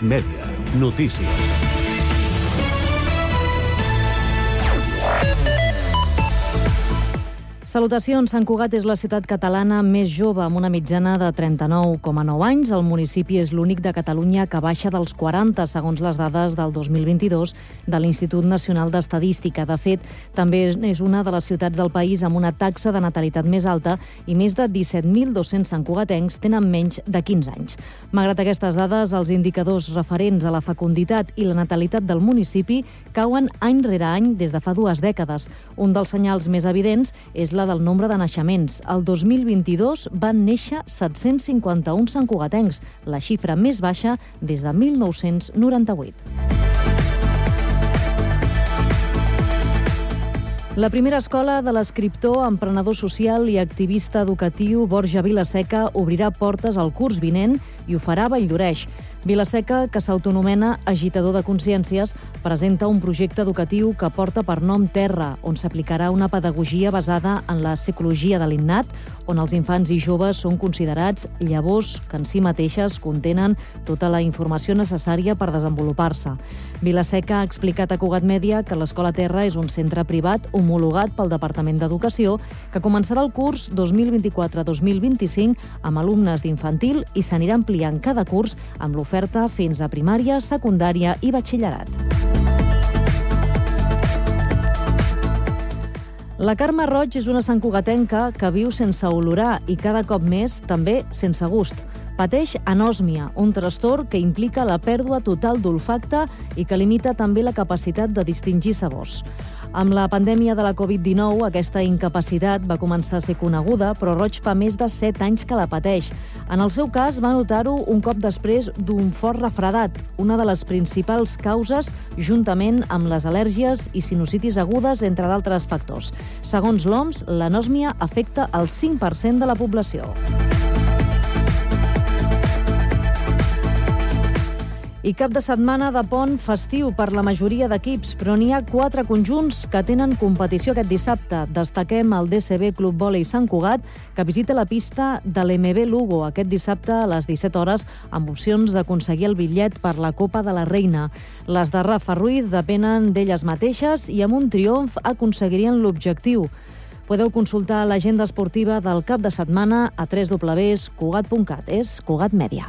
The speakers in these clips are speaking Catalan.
Mèdia. Notícies. Salutacions. Sant Cugat és la ciutat catalana més jove, amb una mitjana de 39,9 anys. El municipi és l'únic de Catalunya que baixa dels 40, segons les dades del 2022 de l'Institut Nacional d'Estadística. De fet, també és una de les ciutats del país amb una taxa de natalitat més alta i més de 17.200 santcugatencs tenen menys de 15 anys. Malgrat aquestes dades, els indicadors referents a la fecunditat i la natalitat del municipi cauen any rere any des de fa dues dècades. Un dels senyals més evidents és la la del nombre de naixements. El 2022 van néixer 751 santcugatencs, la xifra més baixa des de 1998. La primera escola de l'escriptor, emprenedor social i activista educatiu Borja Vilaseca obrirà portes al curs vinent i ho farà a Valldoreix. Vilaseca, que s'autonomena agitador de consciències, presenta un projecte educatiu que porta per nom Terra, on s'aplicarà una pedagogia basada en la psicologia de l'innat, on els infants i joves són considerats llavors que en si mateixes contenen tota la informació necessària per desenvolupar-se. Vilaseca ha explicat a Cugat Mèdia que l'Escola Terra és un centre privat homologat pel Departament d'Educació que començarà el curs 2024-2025 amb alumnes d'infantil i s'anirà ampliant cada curs amb l'oferta oferta fins a primària, secundària i batxillerat. La Carme Roig és una santcugatenca que viu sense olorar i cada cop més també sense gust. Pateix anòsmia, un trastorn que implica la pèrdua total d'olfacte i que limita també la capacitat de distingir sabors. Amb la pandèmia de la Covid-19, aquesta incapacitat va començar a ser coneguda, però Roig fa més de 7 anys que la pateix. En el seu cas, va notar-ho un cop després d'un fort refredat, una de les principals causes, juntament amb les al·lèrgies i sinusitis agudes, entre d'altres factors. Segons l'OMS, l'anòsmia afecta el 5% de la població. I cap de setmana de pont festiu per la majoria d'equips, però n'hi ha quatre conjunts que tenen competició aquest dissabte. Destaquem el DCB Club Volei Sant Cugat, que visita la pista de l'MB Lugo aquest dissabte a les 17 hores amb opcions d'aconseguir el bitllet per la Copa de la Reina. Les de Rafa Ruiz depenen d'elles mateixes i amb un triomf aconseguirien l'objectiu. Podeu consultar l'agenda esportiva del cap de setmana a www.cugat.cat. És Cugat Mèdia.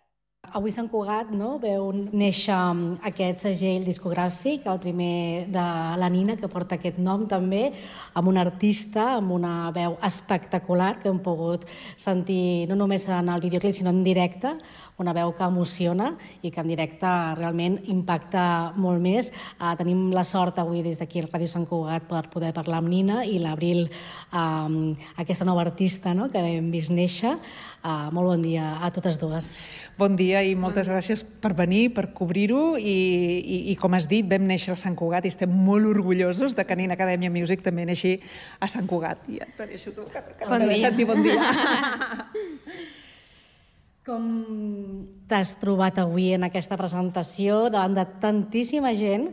Avui Sant Cugat no, veu néixer aquest segell discogràfic, el primer de la Nina, que porta aquest nom també, amb un artista, amb una veu espectacular que hem pogut sentir no només en el videoclip, sinó en directe, una veu que emociona i que en directe realment impacta molt més. Uh, tenim la sort avui des d'aquí al Ràdio Sant Cugat per poder parlar amb Nina i l'Abril, um, aquesta nova artista no?, que hem vist néixer. Uh, molt bon dia a totes dues. Bon dia i moltes gràcies per venir, per cobrir-ho i, i, i com has dit, vam néixer a Sant Cugat i estem molt orgullosos de que Nina Acadèmia Music també neixi a Sant Cugat. I ja et deixo tu, que, que bon dia. dir bon dia. Com t'has trobat avui en aquesta presentació davant de tantíssima gent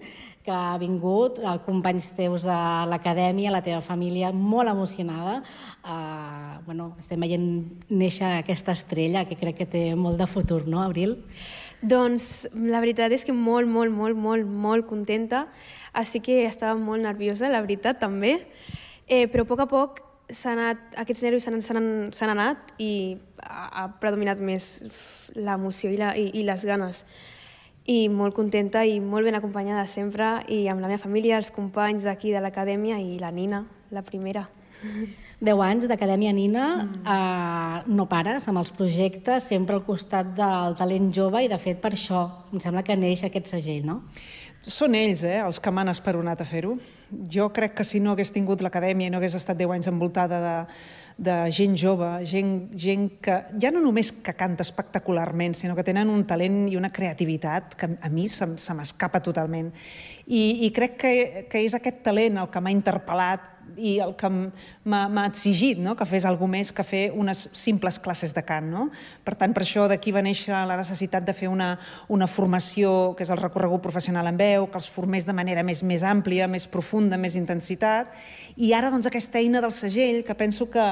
que ha vingut, companys teus de l'acadèmia, la teva família, molt emocionada. Uh, bueno, estem veient néixer aquesta estrella que crec que té molt de futur, no, Abril? Doncs la veritat és que molt, molt, molt, molt, molt contenta. Així que estava molt nerviosa, la veritat, també. Eh, però a poc a poc anat, aquests nervis s'han anat i ha, ha predominat més l'emoció i, la, i, i les ganes. I molt contenta i molt ben acompanyada sempre i amb la meva família, els companys d'aquí de l'acadèmia i la Nina, la primera. 10 anys d'Acadèmia Nina, mm. eh, no pares amb els projectes, sempre al costat del talent jove i de fet per això em sembla que neix aquest segell, no? Són ells, eh, els que m'han esperonat a fer-ho. Jo crec que si no hagués tingut l'acadèmia i no hagués estat 10 anys envoltada de, de gent jove, gent, gent que ja no només que canta espectacularment, sinó que tenen un talent i una creativitat que a mi se, se m'escapa totalment. I, I crec que, que és aquest talent el que m'ha interpel·lat i el que m'ha exigit no? que fes alguna més que fer unes simples classes de cant. No? Per tant, per això d'aquí va néixer la necessitat de fer una, una formació que és el recorregut professional en veu, que els formés de manera més, més àmplia, més profunda, més intensitat, i ara doncs, aquesta eina del segell que penso que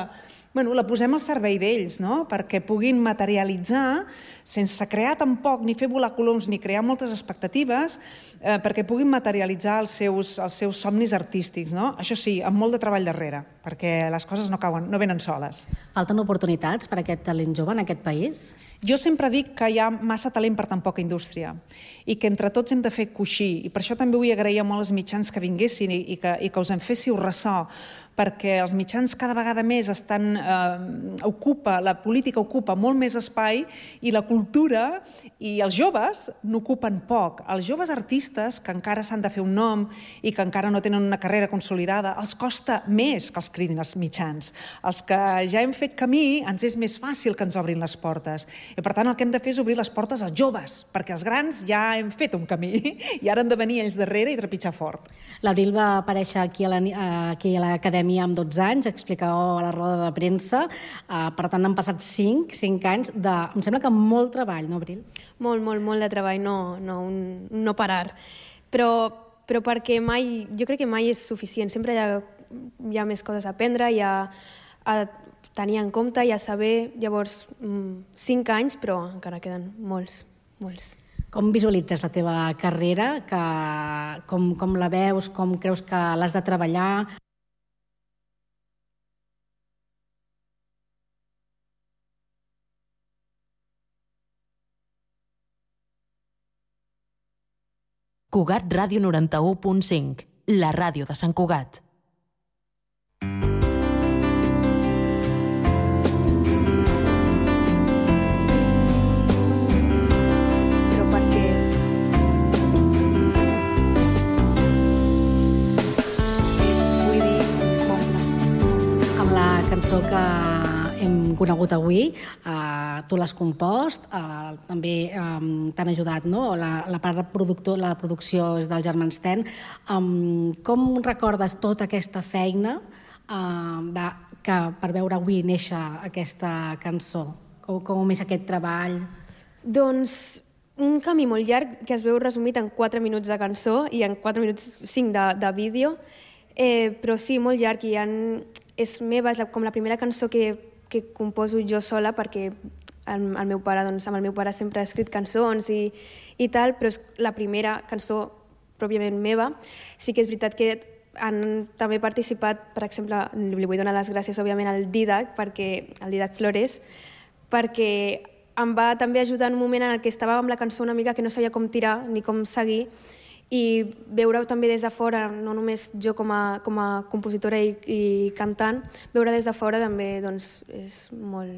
bueno, la posem al servei d'ells, no? perquè puguin materialitzar, sense crear tampoc ni fer volar coloms ni crear moltes expectatives, eh, perquè puguin materialitzar els seus, els seus somnis artístics. No? Això sí, amb molt de treball darrere, perquè les coses no cauen, no venen soles. Falten oportunitats per a aquest talent jove en aquest país? Jo sempre dic que hi ha massa talent per tan poca indústria i que entre tots hem de fer coixí. I per això també vull agrair a molts mitjans que vinguessin i, i, que, i que us en féssiu ressò, perquè els mitjans cada vegada més estan, eh, ocupa, la política ocupa molt més espai i la cultura i els joves n'ocupen poc. Els joves artistes, que encara s'han de fer un nom i que encara no tenen una carrera consolidada, els costa més que els cridin els mitjans. Els que ja hem fet camí, ens és més fàcil que ens obrin les portes. I per tant, el que hem de fer és obrir les portes als joves, perquè els grans ja hem fet un camí i ara han de venir ells darrere i trepitjar fort. L'Abril va aparèixer aquí a l'acadèmia acadèmia amb 12 anys, explicava a la roda de premsa. Uh, per tant, han passat 5, 5 anys de, em sembla que molt treball, no, Abril? Molt, molt, molt de treball, no, no, un, no parar. Però, però perquè mai, jo crec que mai és suficient. Sempre hi ha, hi ha més coses a aprendre, hi ha a tenir en compte i a saber, llavors, 5 mm, anys, però encara queden molts, molts. Com visualitzes la teva carrera? Que, com, com la veus? Com creus que l'has de treballar? Cugat Ràdio 91.5, la ràdio de Sant Cugat. Però per què? Vull dir, Amb la cançó que conegut avui, eh, tu l'has compost, eh, també eh, t'han ajudat, no? La, la part productor, la producció és del Germans Ten. Um, com recordes tota aquesta feina eh, de, que per veure avui néixer aquesta cançó? Com, com és aquest treball? Doncs un camí molt llarg que es veu resumit en 4 minuts de cançó i en 4 minuts 5 de, de vídeo, eh, però sí, molt llarg i en, és meva, és la, com la primera cançó que, que composo jo sola perquè el, el meu pare, doncs, amb el meu pare sempre ha escrit cançons i, i tal, però és la primera cançó pròpiament meva. Sí que és veritat que han també participat, per exemple, li vull donar les gràcies, òbviament, al Didac, perquè, al Didac Flores, perquè em va també ajudar en un moment en el que estava amb la cançó una mica que no sabia com tirar ni com seguir i veure-ho també des de fora, no només jo com a, com a compositora i, i cantant, veure des de fora també doncs, és molt,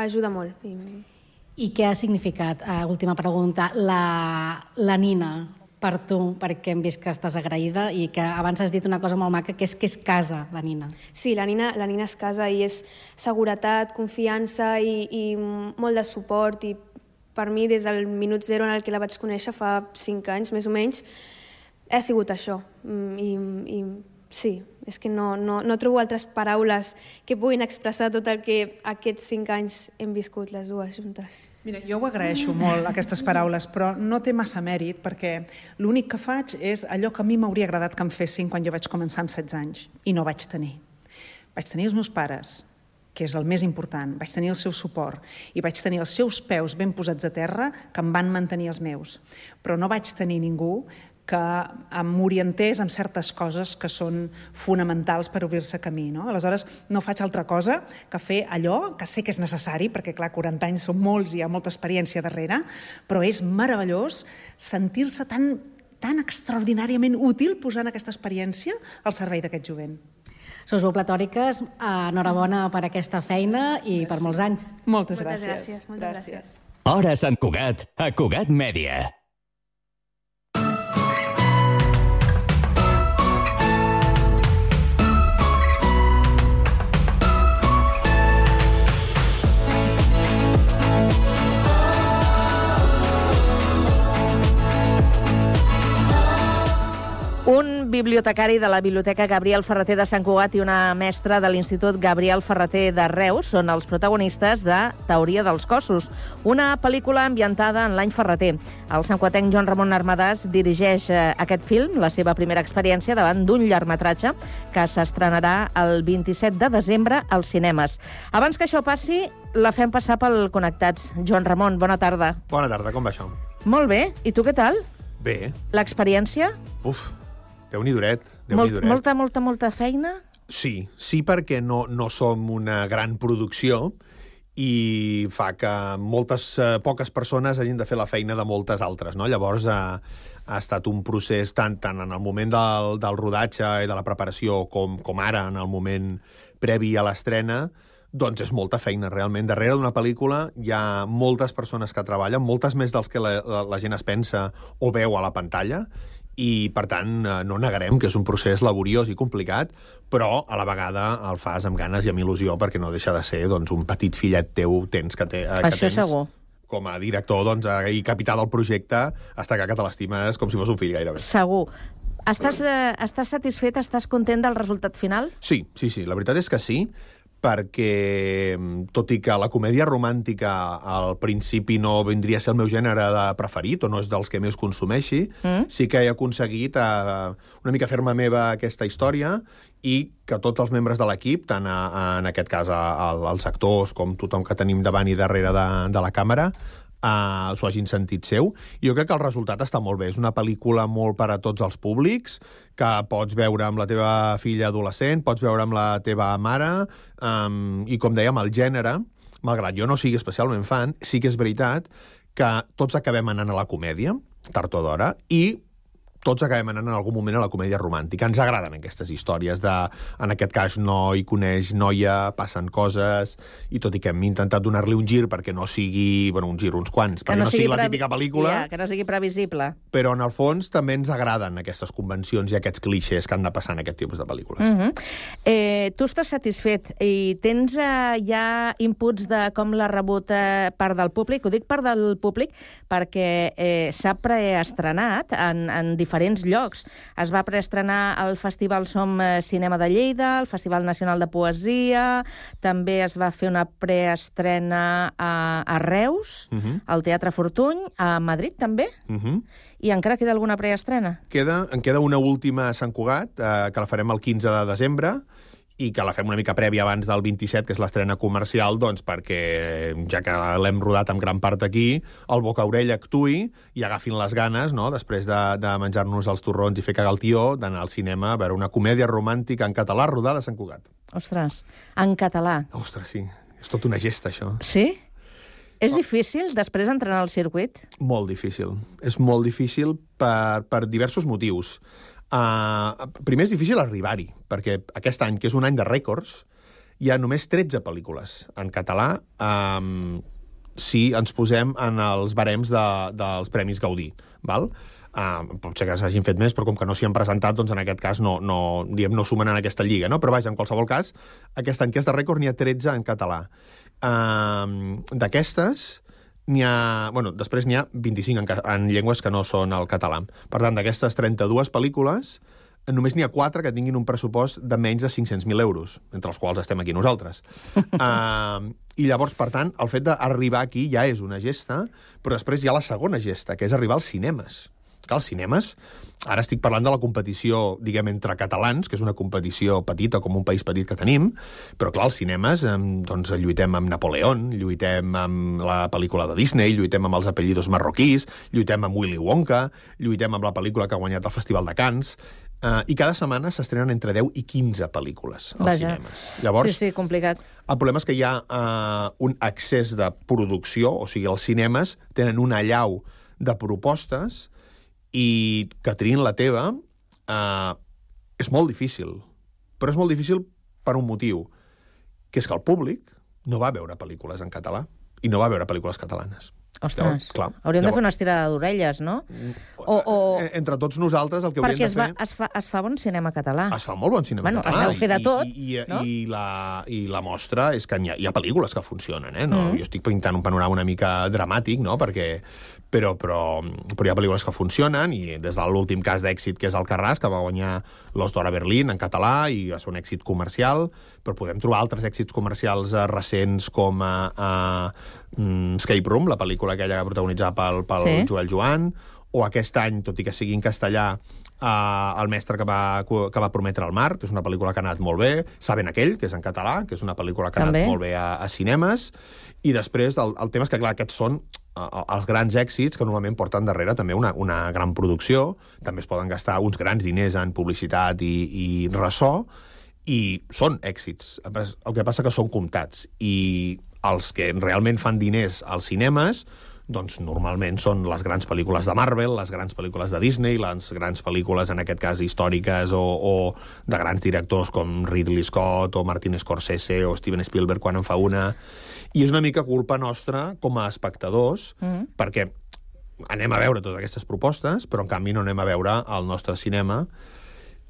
ajuda molt. I... I què ha significat, uh, última pregunta, la, la Nina per tu, perquè hem vist que estàs agraïda i que abans has dit una cosa molt maca, que és que és casa, la Nina. Sí, la Nina, la Nina és casa i és seguretat, confiança i, i molt de suport i per mi, des del minut zero en el que la vaig conèixer, fa cinc anys, més o menys, ha sigut això. Mm, I, i sí, és que no, no, no trobo altres paraules que puguin expressar tot el que aquests cinc anys hem viscut les dues juntes. Mira, jo ho agraeixo molt, aquestes paraules, però no té massa mèrit perquè l'únic que faig és allò que a mi m'hauria agradat que em fessin quan jo vaig començar amb 16 anys i no vaig tenir. Vaig tenir els meus pares, que és el més important. Vaig tenir el seu suport i vaig tenir els seus peus ben posats a terra que em van mantenir els meus. Però no vaig tenir ningú que m'orientés en certes coses que són fonamentals per obrir-se camí. No? Aleshores, no faig altra cosa que fer allò que sé que és necessari, perquè, clar, 40 anys són molts i hi ha molta experiència darrere, però és meravellós sentir-se tan, tan extraordinàriament útil posant aquesta experiència al servei d'aquest jovent. Sous veu platòriques, enhorabona per aquesta feina i gràcies. per molts anys. Moltes, Moltes gràcies. gràcies, moltes gràcies. Hora Sant Cugat, a Cugat Mèdia. Un bibliotecari de la Biblioteca Gabriel Ferreter de Sant Cugat i una mestra de l'Institut Gabriel Ferreter de Reus són els protagonistes de Teoria dels cossos, una pel·lícula ambientada en l'any Ferreter. El santcuatenc Joan Ramon Armadàs dirigeix eh, aquest film, la seva primera experiència, davant d'un llargmetratge que s'estrenarà el 27 de desembre als cinemes. Abans que això passi, la fem passar pel Connectats. Joan Ramon, bona tarda. Bona tarda, com va això? Molt bé. I tu què tal? Bé. L'experiència? Uf, Déu-n'hi duret. Déu Molt, duret. molta, molta, molta feina? Sí, sí perquè no, no som una gran producció i fa que moltes, eh, poques persones hagin de fer la feina de moltes altres, no? Llavors, eh, ha estat un procés tant, tant en el moment del, del rodatge i de la preparació com, com ara, en el moment previ a l'estrena, doncs és molta feina, realment. Darrere d'una pel·lícula hi ha moltes persones que treballen, moltes més dels que la, la, la gent es pensa o veu a la pantalla, i, per tant, eh, no negarem que és un procés laboriós i complicat, però a la vegada el fas amb ganes i amb il·lusió perquè no deixa de ser doncs, un petit fillet teu tens que, té, eh, que Això tens segur. com a director doncs, eh, i capità del projecte, hasta que te l'estimes com si fos un fill gairebé. Segur. Estàs, eh, estàs satisfet, estàs content del resultat final? Sí, sí, sí, la veritat és que sí, perquè, mm, tot i que la comèdia romàntica al principi no vindria a ser el meu gènere de preferit, o no és dels que més consumeixi, Mm. sí que he aconseguit eh, una mica fer-me meva aquesta història i que tots els membres de l'equip, tant a, a, en aquest cas a, a, als actors com tothom que tenim davant i darrere de, de la càmera, uh, s'ho hagin sentit seu. Jo crec que el resultat està molt bé. És una pel·lícula molt per a tots els públics, que pots veure amb la teva filla adolescent, pots veure amb la teva mare, um, i com dèiem, el gènere, malgrat jo no sigui especialment fan, sí que és veritat que tots acabem anant a la comèdia, tard o d'hora, i tots acabem anant en algun moment a la comèdia romàntica. Ens agraden aquestes històries de, en aquest cas, noi coneix noia, passen coses, i tot i que hem intentat donar-li un gir perquè no sigui, bueno, un gir, uns quants, perquè no, sigui la típica pel·lícula, Ja, que no sigui previsible. però en el fons també ens agraden aquestes convencions i aquests clixés que han de passar en aquest tipus de pel·lícules. Uh -huh. eh, tu estàs satisfet i tens eh, ja inputs de com l'ha rebut eh, part del públic? Ho dic part del públic perquè eh, s'ha preestrenat en, en diferents llocs. Es va preestrenar al Festival Som eh, Cinema de Lleida, al Festival Nacional de Poesia, també es va fer una preestrena a, a Reus, Uh -huh. al Teatre Fortuny, a Madrid també, Uh -huh. i encara queda alguna preestrena. Queda, en queda una última a Sant Cugat, eh, que la farem el 15 de desembre, i que la fem una mica prèvia abans del 27, que és l'estrena comercial, doncs perquè, ja que l'hem rodat en gran part aquí, el boca-orella actui i agafin les ganes, no?, després de, de menjar-nos els torrons i fer cagar el tió, d'anar al cinema a veure una comèdia romàntica en català rodada a Sant Cugat. Ostres, en català. Ostres, sí, és tot una gesta, això. Sí? És difícil després entrenar al circuit? Molt difícil. És molt difícil per, per diversos motius. Uh, primer és difícil arribar-hi, perquè aquest any, que és un any de rècords, hi ha només 13 pel·lícules en català um, si ens posem en els barems de, dels Premis Gaudí. Val? Uh, pot ser que s'hagin fet més, però com que no s'hi han presentat, doncs en aquest cas no, no, diem, no sumen en aquesta lliga. No? Però vaja, en qualsevol cas, aquest any que és de rècord n'hi ha 13 en català. Uh, D'aquestes, n'hi ha... Bueno, després n'hi ha 25 en, en llengües que no són el català. Per tant, d'aquestes 32 pel·lícules, només n'hi ha 4 que tinguin un pressupost de menys de 500.000 euros, entre els quals estem aquí nosaltres. uh, I llavors, per tant, el fet d'arribar aquí ja és una gesta, però després hi ha la segona gesta, que és arribar als cinemes. Clar, als cinemes, ara estic parlant de la competició, diguem, entre catalans, que és una competició petita, com un país petit que tenim, però clar, als cinemes em, doncs, lluitem amb Napoleón, lluitem amb la pel·lícula de Disney, lluitem amb els apellidos marroquís, lluitem amb Willy Wonka, lluitem amb la pel·lícula que ha guanyat el Festival de Cannes, eh, i cada setmana s'estrenen entre 10 i 15 pel·lícules als Vaja. cinemes. Llavors, Sí, sí, complicat. el problema és que hi ha uh, un excés de producció, o sigui, els cinemes tenen una llau de propostes i que triïn la teva uh, és molt difícil. Però és molt difícil per un motiu, que és que el públic no va veure pel·lícules en català i no va veure pel·lícules catalanes. Ostres, Llavors, clar, hauríem de llavors- fer una estirada d'orelles, no? O, o... Eh, Entre tots nosaltres el que hauríem Perquè de es, fer... va, es, fa, es fa bon cinema català. Es fa molt bon cinema Bueno, es català. deu fer de i- tot, I, i, no? i, la, I la mostra és que hi ha, hi ha pel·lícules que funcionen, eh? No? Mm. Jo estic pintant un panorama una mica dramàtic, no? Perquè, però, però, però hi ha pel·lícules que funcionen, i des de l'últim cas d'èxit, que és el Carràs, que va guanyar l'Os d'Or a Berlín en català, i va ser un èxit comercial, però podem trobar altres èxits comercials eh, recents com a, a mm, Escape Room, la pel·lícula aquella que protagonitzava pel, pel Sí. Joel Joan, o aquest any, tot i que sigui en castellà, uh, El mestre que va, que va prometre el mar, que és una pel·lícula que ha anat molt bé, Saben aquell, que és en català, que és una pel·lícula que ha anat molt bé a, a cinemes, i després el, el tema és que, clar, aquests són uh, els grans èxits que normalment porten darrere també una, una gran producció, també es poden gastar uns grans diners en publicitat i, i ressò, i són èxits. El que passa que són comptats. I els que realment fan diners als cinemes doncs normalment són les grans pel·lícules de Marvel, les grans pel·lícules de Disney, les grans pel·lícules, en aquest cas, històriques o, o de grans directors com Ridley Scott o Martin Scorsese o Steven Spielberg quan en fa una. I és una mica culpa nostra com a espectadors, mm. perquè anem a veure totes aquestes propostes, però en canvi no anem a veure el nostre cinema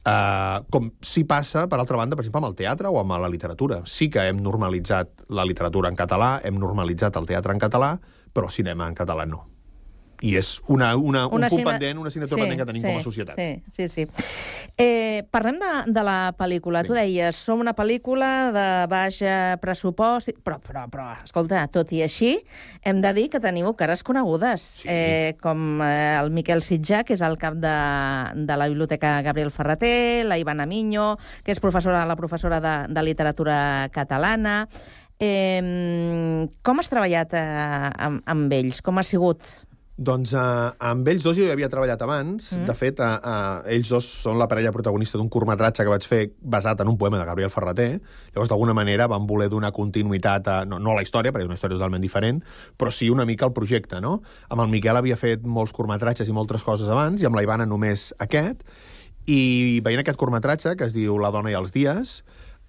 Uh, com si passa, per altra banda, per exemple, amb el teatre o amb la literatura. Sí que hem normalitzat la literatura en català, hem normalitzat el teatre en català, però el cinema en català no. I és una, una, un Una punt assigna- pendent, una assignatura pendent que tenim com a societat. Sí, sí, sí. Eh, parlem de, de la pel·lícula. Tu Vinga. deies, som una pel·lícula de baix eh, pressupost, però, però, però, escolta, tot i així, hem de dir que teniu cares conegudes, Sí. eh, com eh, el Miquel Sitjà, que és el cap de, de la Biblioteca Gabriel Ferreter, la Ivana Miño, que és professora, la professora de, de literatura catalana. Eh, com has treballat eh, amb, amb ells? Com ha sigut? Doncs uh, amb ells dos jo hi havia treballat abans. Mm. De fet, uh, uh, ells dos són la parella protagonista d'un curtmetratge que vaig fer basat en un poema de Gabriel Ferreter. Llavors, d'alguna manera, van voler donar continuïtat a... No, no a la història, perquè és una història totalment diferent, però sí una mica al projecte, no? Amb el Miquel havia fet molts curtmetratges i moltes coses abans, i amb la Ivana només aquest. I veient aquest curtmetratge, que es diu La dona i els dies,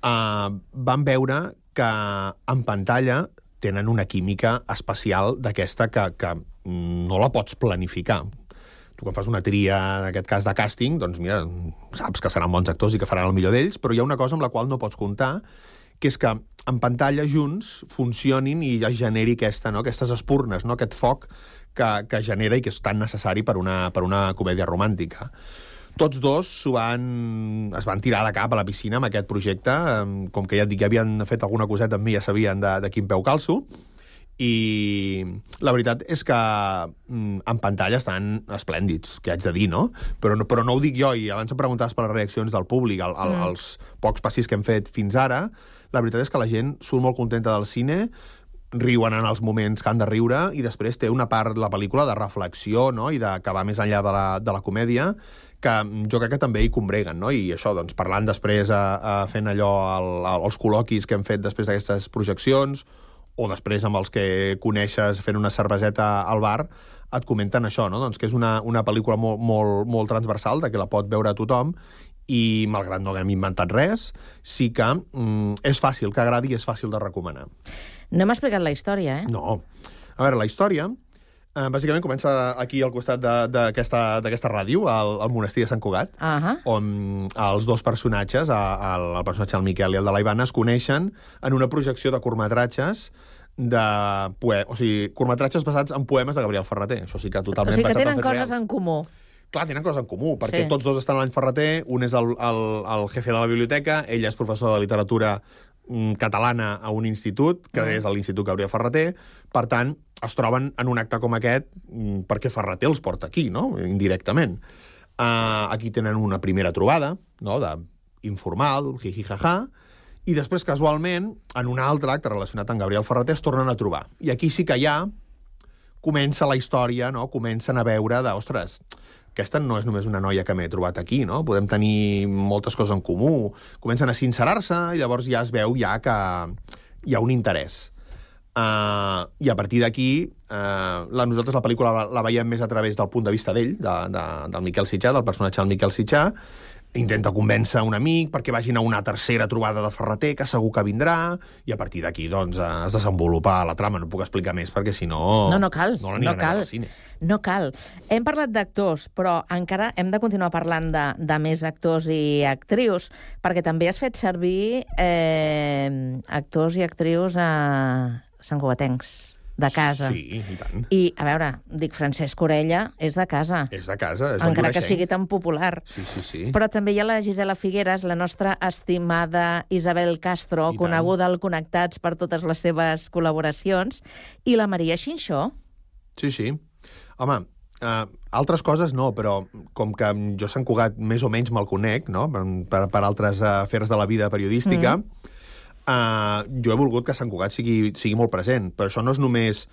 uh, van veure que en pantalla tenen una química especial d'aquesta que, que no la pots planificar. Tu quan fas una tria, en aquest cas de càsting, doncs mira, saps que seran bons actors i que faran el millor d'ells, però hi ha una cosa amb la qual no pots comptar, que és que en pantalla junts funcionin i es generi aquesta, no? aquestes espurnes, no? aquest foc que, que genera i que és tan necessari per una, per una comèdia romàntica. Tots dos van, es van tirar de cap a la piscina amb aquest projecte. Com que ja et dic, ja havien fet alguna coseta amb mi, ja sabien de, de quin peu calço. I la veritat és que mm, en pantalla estan esplèndids, que haig de dir, no? Però, no? però no ho dic jo, i abans em preguntaves per les reaccions del públic, el, el, Mm. els pocs passis que hem fet fins ara, la veritat és que la gent surt molt contenta del cine, riuen en els moments que han de riure i després té una part de la pel·lícula de reflexió no? i de, que va més enllà de la, de la comèdia que jo crec que també hi combreguen, no? I això, doncs, parlant després, a, a fent allò, el, el, els col·loquis que hem fet després d'aquestes projeccions, o després amb els que coneixes fent una cerveseta al bar, et comenten això, no? doncs que és una, una pel·lícula molt, molt, molt transversal, de que la pot veure tothom, i malgrat no haguem inventat res, sí que mm, és fàcil que agradi i és fàcil de recomanar. No hem explicat la història, eh? No. A veure, la història, bàsicament comença aquí al costat de- d'aquesta ràdio, al, al monestir de Sant Cugat, Uh -huh. on els dos personatges, a- el, el personatge del Miquel i el de la Ivana, es coneixen en una projecció de curtmetratges de poe... o sigui, curtmetratges basats en poemes de Gabriel Ferreter. Això sí que O totalment sigui que tenen coses reals. en comú. Clar, tenen coses en comú, perquè Sí. tots dos estan a l'any Ferreter, un és el, el, el jefe de la biblioteca, ell és professor de literatura mm, catalana a un institut, que Mm. és l'Institut Gabriel Ferreter, per tant, es troben en un acte com aquest mm, perquè Ferreter els porta aquí, no?, indirectament. Uh, aquí tenen una primera trobada, no?, de informal, jijijaja, i després, casualment, en un altre acte relacionat amb Gabriel Ferreter es tornen a trobar. I aquí sí que ja comença la història, no? comencen a veure de, ostres, aquesta no és només una noia que m'he trobat aquí, no? Podem tenir moltes coses en comú. Comencen a sincerar-se i llavors ja es veu ja que hi ha un interès. Uh, I a partir d'aquí, uh, la, nosaltres la pel·lícula la, la veiem més a través del punt de vista d'ell, de, de, del Miquel Sitjà, del personatge del Miquel Sitjà, intenta convèncer un amic perquè vagin a una tercera trobada de Ferreter, que segur que vindrà, i a partir d'aquí doncs, eh, es desenvolupa la trama. No puc explicar més, perquè si no... No, no cal. No No, cal. cine. No cal. Hem parlat d'actors, però encara hem de continuar parlant de, de més actors i actrius, perquè també has fet servir eh, actors i actrius a Sant Cugatencs. de casa. Sí, i tant. I, a veure, dic, Francesc Orella és de casa. És de casa, és encara que sigui tan popular. Sí, sí, sí. Però també hi ha la Gisela Figueres, la nostra estimada Isabel Castro, I tant. coneguda al Connectats per totes les seves col·laboracions, i la Maria Xinxó. Sí, sí. Home, uh, altres coses no, però com que jo Sant Cugat més o menys me'l conec, no?, per, per altres uh, afers de la vida periodística, mm. Uh, jo he volgut que Sant Cugat sigui, sigui molt present. Però això no és només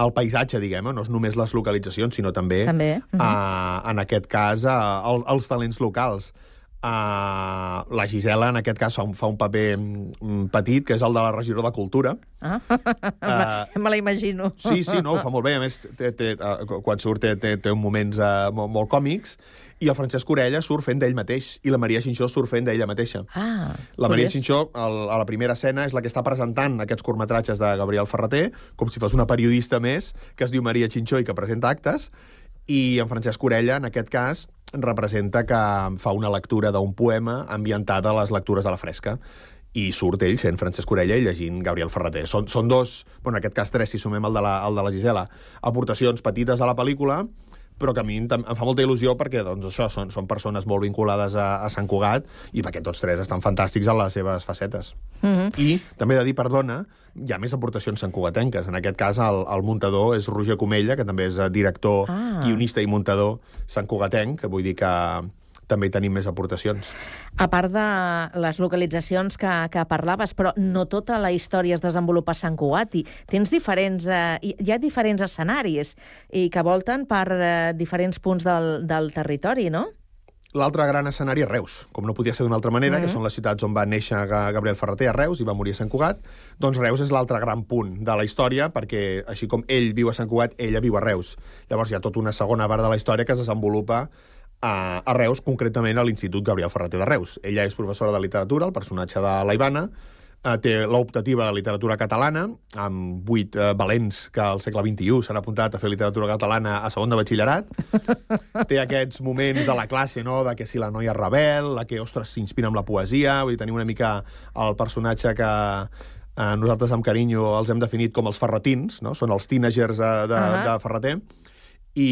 el paisatge, diguem no és només les localitzacions, sinó també, També, mhm. uh, en aquest cas, uh, el, els talents locals. Uh, la Gisela, en aquest cas, fa un, fa un paper mm, petit, que és el de la regidora de Cultura. Ah? Eh, Me la imagino. Sí, sí, no, ho fa molt bé. A més, té, té, uh, quan surt té, té, té uns moments uh, molt, molt còmics. I el Francesc Orella surt fent d'ell mateix. I la Maria Xinxó surt fent d'ella mateixa. Ah, La Maria curiós. Xinxó, al, a la primera escena, és la que està presentant aquests curtmetratges de Gabriel Ferreter, com si fos una periodista més, que es diu Maria Xinxó i que presenta actes, i en Francesc Orella, en aquest cas, representa que fa una lectura d'un poema ambientat a les lectures de la fresca i surt ell sent Francesc Orella i llegint Gabriel Ferreter. Són, són dos, bueno, en aquest cas tres, si sumem el de la, el de la Gisela, aportacions petites a la pel·lícula, però que a mi em, fa molta il·lusió perquè doncs, això són, són persones molt vinculades a, a Sant Cugat i perquè tots tres estan fantàstics en les seves facetes. Mm -hmm. I també he de dir, perdona, hi ha més aportacions santcugatenques. En aquest cas, el, el muntador és Roger Comella, que també és eh, director, Ah. guionista i muntador santcugatenc, que vull dir que també hi tenim més aportacions. A part de les localitzacions que, que parlaves, però no tota la història es desenvolupa a Sant Cugat. I tens diferents... Eh, hi ha diferents escenaris i que volten per eh, diferents punts del, del territori, no? L'altre gran escenari és Reus, com no podia ser d'una altra manera, Mhm. que són les ciutats on va néixer Ga- Gabriel Ferreter, a Reus, i va morir a Sant Cugat. Doncs Reus és l'altre gran punt de la història, perquè així com ell viu a Sant Cugat, ella viu a Reus. Llavors hi ha tota una segona part de la història que es desenvolupa a, a Reus, concretament a l'Institut Gabriel Ferreter de Reus. Ella és professora de literatura, el personatge de la Ivana, eh, té l'optativa de literatura catalana, amb vuit eh, valents que al segle XXI s'han apuntat a fer literatura catalana a segon de batxillerat. té aquests moments de la classe, no?, de que si la noia és rebel, la que, ostres, s'inspira amb la poesia, vull dir, tenim una mica el personatge que eh, nosaltres amb carinyo els hem definit com els ferretins, no? Són els teenagers de, de, Ahà. de Ferreter. I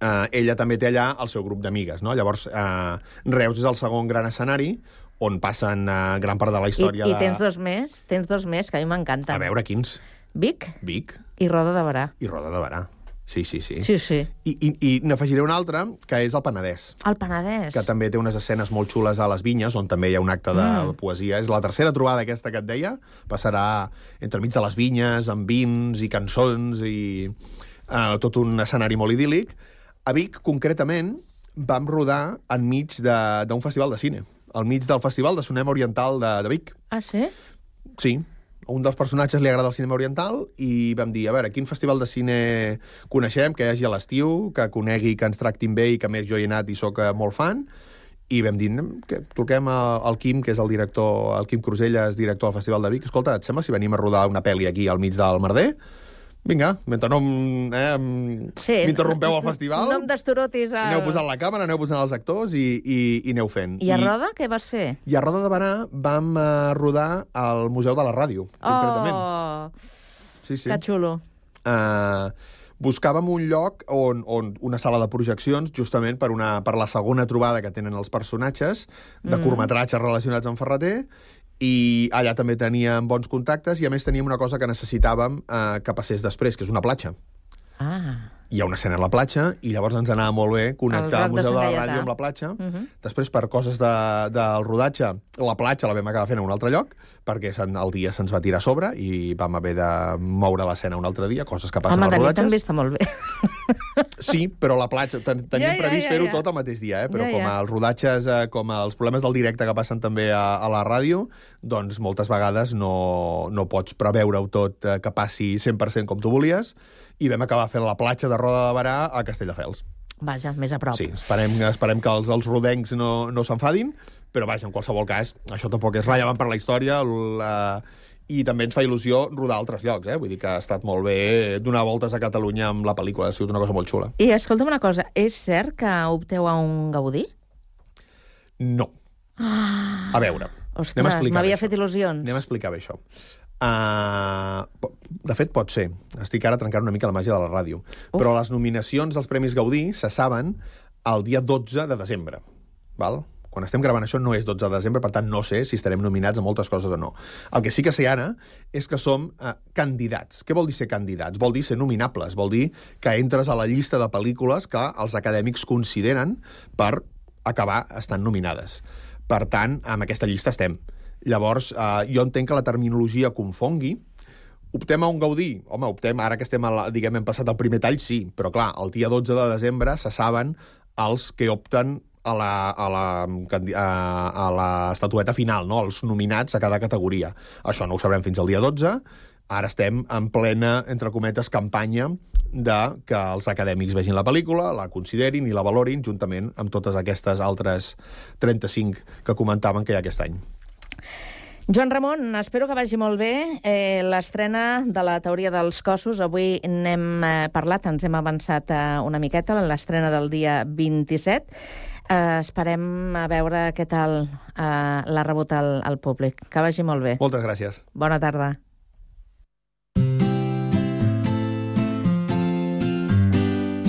eh, ella també té allà el seu grup d'amigues, no? Llavors, eh, Reus és el segon gran escenari on passen eh, gran part de la I, història I de... tens dos més, tens dos més, que a mi m'encanten. A veure, quins? Vic Vic i Roda de Barà. i Roda de Barà. Sí, sí, sí. Sí, sí. I, i, i n'afegiré un altre, que és el Penedès El Penedès. que també té unes escenes molt xules a les vinyes, on també hi ha un acte de Mm. poesia. És la tercera trobada aquesta que et deia. Passarà entremig de les vinyes, amb vins i cançons i uh, tot un escenari molt idíl·lic. A Vic, concretament, vam rodar enmig de- d'un festival de cine, al mig del Festival de Cinema Oriental de, de Vic. Ah, sí? Sí, a un dels personatges li agrada el cinema oriental i vam dir, a veure, quin festival de cine coneixem, que hi hagi a l'estiu, que conegui, que ens tractin bé i que més jo hi he anat i sóc eh, molt fan, i vam dir, "Anem, que truquem al Quim, que és el director, el Quim Cruselles, director del Festival de Vic, escolta, et sembla si venim a rodar una pel·li aquí al mig del merder? Vinga, mentre no eh, Sí. m'interrompeu al festival, No em destorotis. El... aneu posant la càmera, aneu posant els actors i, i, i aneu fent. I a Roda què vas fer? I a Roda de Barà vam eh, rodar al Museu de la Ràdio, concretament. Oh, Sí, sí. que xulo. Uh, buscàvem un lloc on, on una sala de projeccions, justament per, una, per la segona trobada que tenen els personatges, de Mm. curtmetratges relacionats amb Ferreter, i allà també teníem bons contactes, i a més teníem una cosa que necessitàvem uh, que passés després, que és una platja. Ah, Hi ha una escena a la platja, i llavors ens anava molt bé El connectar el, de Museu de, Sant la. Ràdio amb la platja. uh -huh. Després, per coses de, del rodatge, la platja la vam acabar fent a un altre lloc, perquè el dia se'ns va tirar a sobre i vam haver de moure l'escena un altre dia, coses que passen Home, als de rodatges. també està molt bé. Sí, però la platja... Ten, teníem Ja, ja, previst ja, fer-ho ja. tot el mateix dia, eh? però Ja, com ja. els rodatges, eh, com els problemes del directe que passen també a, a la ràdio, doncs moltes vegades no, no pots preveure-ho tot eh, que passi 100% com tu volies, i vam acabar fent la platja de Roda de Barà a Castelldefels. Vaja, més a prop. Sí, esperem, esperem que els, els rodencs no, no s'enfadin, però vaja, en qualsevol cas, això tampoc és rellevant per la història, la, i també ens fa il·lusió rodar a altres llocs, eh? vull dir que ha estat molt bé donar voltes a Catalunya amb la pel·lícula, ha sigut una cosa molt xula. I escolta'm una cosa, és cert que opteu a un Gaudí? No. Ah, A veure, ostres, m'havia fet il·lusions. anem a explicar bé això. Uh, de fet, pot ser. Estic ara trencant una mica la màgia de la ràdio. Uf. Però les nominacions dels Premis Gaudí se saben el dia 12 de desembre. Val? Quan estem gravant això no és 12 de desembre, per tant no sé si estarem nominats a moltes coses o no. El que sí que sé ara és que som eh, candidats. Què vol dir ser candidats? Vol dir ser nominables, vol dir que entres a la llista de pel·lícules que els acadèmics consideren per acabar estant nominades. Per tant, amb aquesta llista estem. Llavors, eh, jo entenc que la terminologia confongui, Optem a un Gaudí? Home, optem, ara que estem, a la, diguem, hem passat el primer tall, sí, però clar, el dia 12 de desembre se saben els que opten a la, a la, a, a la estatueta final, no? els nominats a cada categoria. Això no ho sabrem fins al dia 12, ara estem en plena, entre cometes, campanya de que els acadèmics vegin la pel·lícula, la considerin i la valorin juntament amb totes aquestes altres 35 que comentaven que hi ha aquest any. Joan Ramon, espero que vagi molt bé eh, l'estrena de la teoria dels cossos. Avui n'hem eh, parlat, ens hem avançat eh, una miqueta en l'estrena del dia 27. Eh, esperem a veure què tal eh, l'ha rebut el, el públic. Que vagi molt bé. Moltes gràcies. Bona tarda.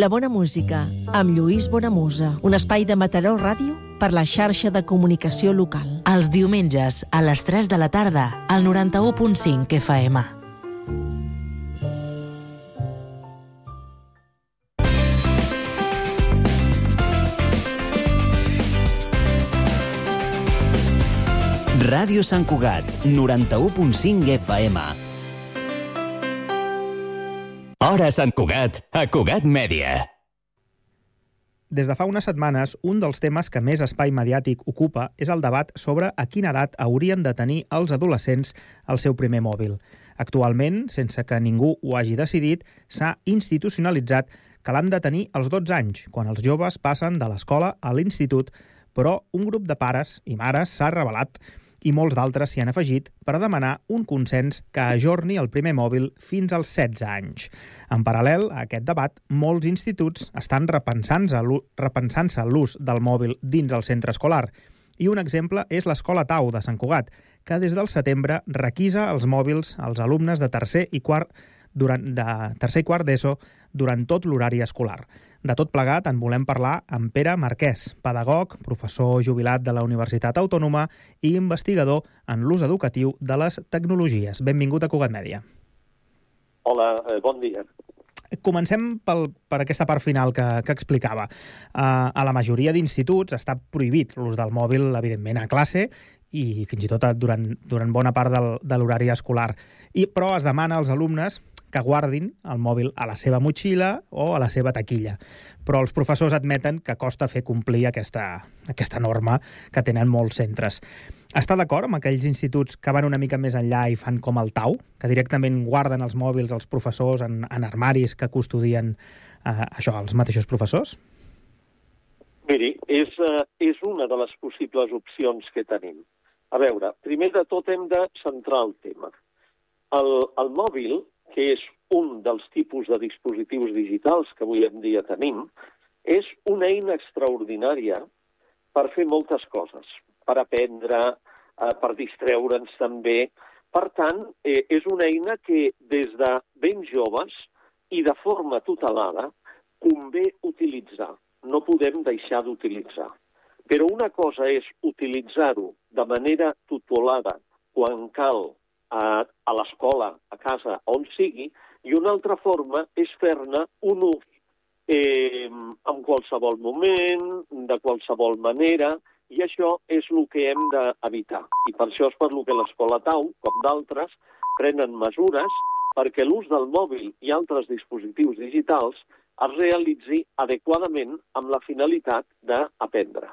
La bona música, amb Lluís Bonamusa. Un espai de Mataró Ràdio per la xarxa de comunicació local. Els diumenges, a les 3 de la tarda, al 91.5 FM. Ràdio Sant Cugat, 91.5 FM. Hora Sant Cugat, a Cugat Mèdia. Des de fa unes setmanes, un dels temes que més espai mediàtic ocupa és el debat sobre a quina edat haurien de tenir els adolescents el seu primer mòbil. Actualment, sense que ningú ho hagi decidit, s'ha institucionalitzat que l'han de tenir als 12 anys, quan els joves passen de l'escola a l'institut, però un grup de pares i mares s'ha revelat i molts d'altres s'hi han afegit per demanar un consens que ajorni el primer mòbil fins als 16 anys. En paral·lel a aquest debat, molts instituts estan repensant-se repensant l'ús del mòbil dins el centre escolar. I un exemple és l'Escola Tau de Sant Cugat, que des del setembre requisa els mòbils als alumnes de tercer i quart durant, de tercer i quart d'ESO durant tot l'horari escolar. De tot plegat en volem parlar amb Pere Marquès, pedagog, professor jubilat de la Universitat Autònoma i investigador en l'ús educatiu de les tecnologies. Benvingut a Cugat Mèdia. Hola, eh, bon dia. Comencem pel, per aquesta part final que, que explicava. Uh, a la majoria d'instituts està prohibit l'ús del mòbil, evidentment, a classe i fins i tot durant, durant bona part del, de l'horari escolar. I, però es demana als alumnes que guardin el mòbil a la seva motxilla o a la seva taquilla. Però els professors admeten que costa fer complir aquesta, aquesta norma que tenen molts centres. Està d'acord amb aquells instituts que van una mica més enllà i fan com el Tau, que directament guarden els mòbils els professors en, en armaris que custodien eh, això, els mateixos professors? Miri, és, uh, és una de les possibles opcions que tenim. A veure, primer de tot hem de centrar el tema. El, el mòbil que és un dels tipus de dispositius digitals que avui en dia tenim, és una eina extraordinària per fer moltes coses, per aprendre, eh, per distreure'ns també. Per tant, eh, és una eina que des de ben joves i de forma tutelada convé utilitzar. No podem deixar d'utilitzar. Però una cosa és utilitzar-ho de manera tutelada quan cal a, a l'escola, a casa, on sigui, i una altra forma és fer-ne un ús eh, en qualsevol moment, de qualsevol manera, I això és el que hem d'evitar. I per això és per lo que l'Escola Tau, com d'altres, prenen mesures perquè l'ús del mòbil i altres dispositius digitals es realitzi adequadament amb la finalitat d'aprendre.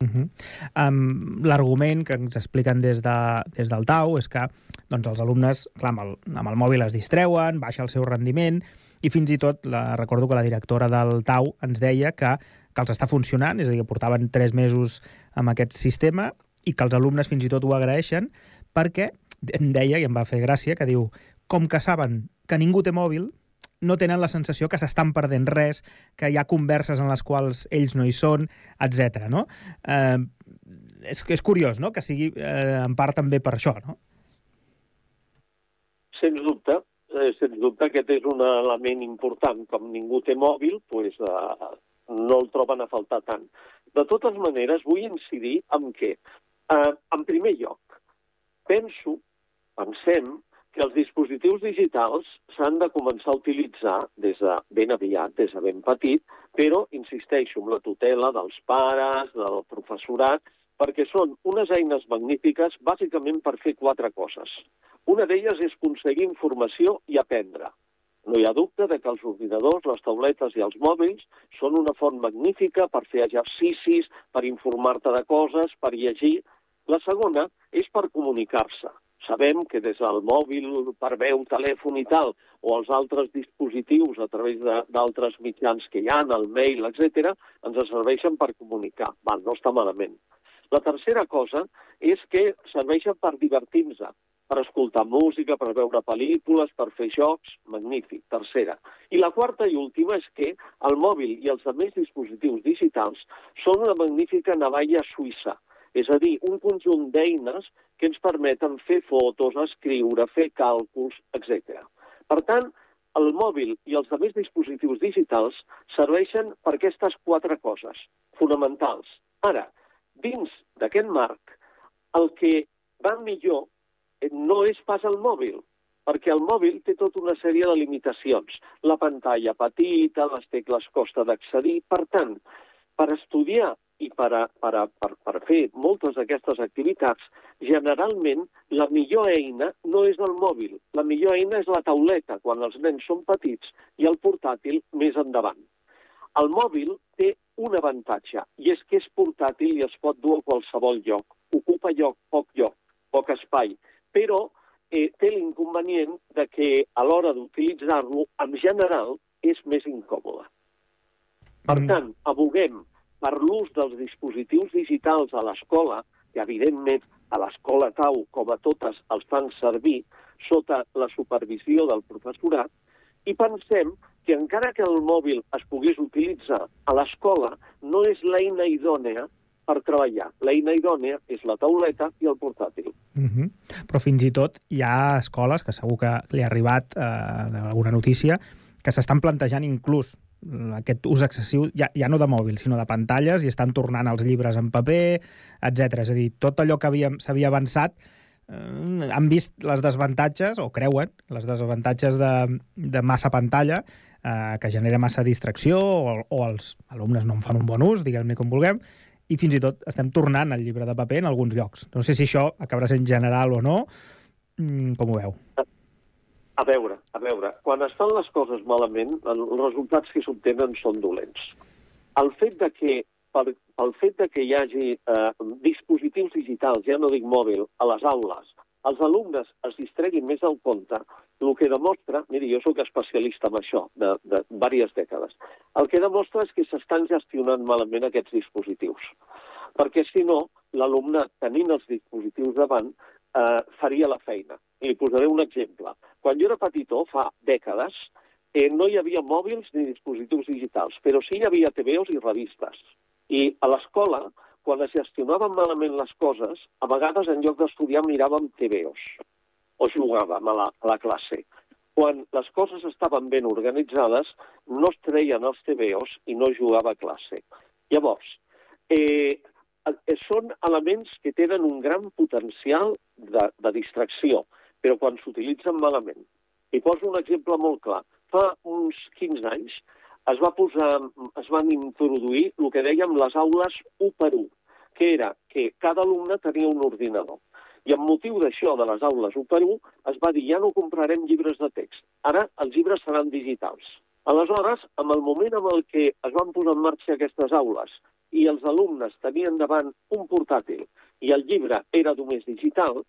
Uh -huh. um, L'argument que ens expliquen des, de, des del Tau és que doncs, els alumnes, clar, amb el, amb el mòbil es distreuen, baixa el seu rendiment, i fins i tot, la, recordo que la directora del Tau ens deia que, que els està funcionant, és a dir, portaven tres mesos amb aquest sistema i que els alumnes fins i tot ho agraeixen perquè em deia, i em va fer gràcia, que diu com que saben que ningú té mòbil, no tenen la sensació que s'estan perdent res, que hi ha converses en les quals ells no hi són, etc. no? Eh, és, és curiós, no?, que sigui eh, en part també per això, no? Sens dubte, eh, sens dubte aquest és un element important. Com ningú té mòbil, pues, eh, no el troben a faltar tant. De totes maneres, vull incidir en què, eh, en primer lloc, penso, pensem, que els dispositius digitals s'han de començar a utilitzar des de ben aviat, des de ben petit, però, insisteixo, amb la tutela dels pares, del professorat, perquè són unes eines magnífiques bàsicament per fer quatre coses. Una d'elles és aconseguir informació i aprendre. No hi ha dubte de que els ordinadors, les tauletes i els mòbils són una font magnífica per fer exercicis, per informar-te de coses, per llegir. La segona és per comunicar-se. Sabem que des del mòbil per veu, telèfon i tal, o els altres dispositius a través d'altres mitjans que hi ha, el mail, etc, ens serveixen per comunicar. Val, no està malament. La tercera cosa és que serveixen per divertir-nos, per escoltar música, per veure pel·lícules, per fer jocs, magnífic, tercera. I la quarta i última és que el mòbil i els altres dispositius digitals són una magnífica navalla suïssa, és a dir, un conjunt d'eines que ens permeten fer fotos, escriure, fer càlculs, etc. Per tant, el mòbil i els altres dispositius digitals serveixen per aquestes quatre coses fonamentals. Ara, dins d'aquest marc, el que va millor no és pas el mòbil, perquè el mòbil té tota una sèrie de limitacions. La pantalla petita, les tecles costa d'accedir. Per tant, per estudiar i per, a, per, a, per, per fer moltes d'aquestes activitats, generalment la millor eina no és el mòbil, la millor eina és la tauleta, quan els nens són petits, i el portàtil més endavant. El mòbil té un avantatge, i és que és portàtil i es pot dur a qualsevol lloc. Ocupa lloc, poc lloc, poc espai, però eh, té l'inconvenient de que a l'hora d'utilitzar-lo, en general, és més incòmode. Per mm. tant, aboguem per l'ús dels dispositius digitals a l'escola, que evidentment a l'escola Tau, com a totes, els fan servir sota la supervisió del professorat, i pensem que encara que el mòbil es pogués utilitzar a l'escola, no és l'eina idònea per treballar. L'eina idònea és la tauleta i el portàtil. Mhm. -huh. Però fins i tot hi ha escoles, que segur que li ha arribat eh, alguna notícia, que s'estan plantejant inclús aquest ús excessiu, ja, ja no de mòbil, sinó de pantalles, i estan tornant els llibres en paper, etc. És a dir, tot allò que s'havia avançat eh, han vist les desavantatges, o creuen, les desavantatges de, de massa pantalla, eh, que genera massa distracció, o, o els alumnes no en fan un bon ús, diguem-ne com vulguem, i fins i tot estem tornant el llibre de paper en alguns llocs. No sé si això acabarà sent general o no, mm, com ho veu? A veure, a veure, quan es fan les coses malament, els resultats que s'obtenen són dolents. El fet de que, per, pel fet de que hi hagi eh, dispositius digitals, ja no dic mòbil, a les aules, els alumnes es distreguin més del compte, el que demostra, miri, jo sóc especialista en això, de, de diverses dècades, el que demostra és que s'estan gestionant malament aquests dispositius. Perquè, si no, l'alumne, tenint els dispositius davant, eh, faria la feina. I li posaré un exemple. Quan jo era petitó, fa dècades, eh, no hi havia mòbils ni dispositius digitals, però sí hi havia TVOs i revistes. I a l'escola, quan es gestionaven malament les coses, a vegades en lloc d'estudiar miràvem TVOs o jugàvem a la, a la classe. Quan les coses estaven ben organitzades, no es treien els TVOs i no jugava a classe. Llavors, eh, són elements que tenen un gran potencial de, de distracció, però quan s'utilitzen malament. I poso un exemple molt clar. Fa uns 15 anys es, va posar, es van introduir el que dèiem les aules 1 per 1. que era que cada alumne tenia un ordinador. I amb motiu d'això, de les aules 1 per 1, es va dir ja no comprarem llibres de text. Ara els llibres seran digitals. Aleshores, amb el moment en el que es van posar en marxa aquestes aules i els alumnes tenien davant un portàtil i el llibre era només digital,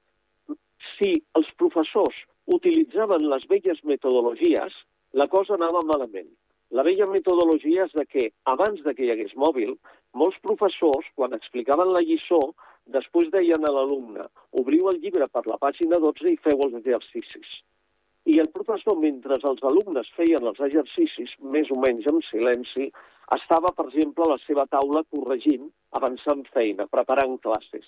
si els professors utilitzaven les velles metodologies, la cosa anava malament. La vella metodologia és de que, abans de que hi hagués mòbil, molts professors, quan explicaven la lliçó, després deien a l'alumne obriu el llibre per la pàgina 12 i feu els exercicis. I el professor, mentre els alumnes feien els exercicis, més o menys en silenci, estava, per exemple, a la seva taula corregint, avançant feina, preparant classes.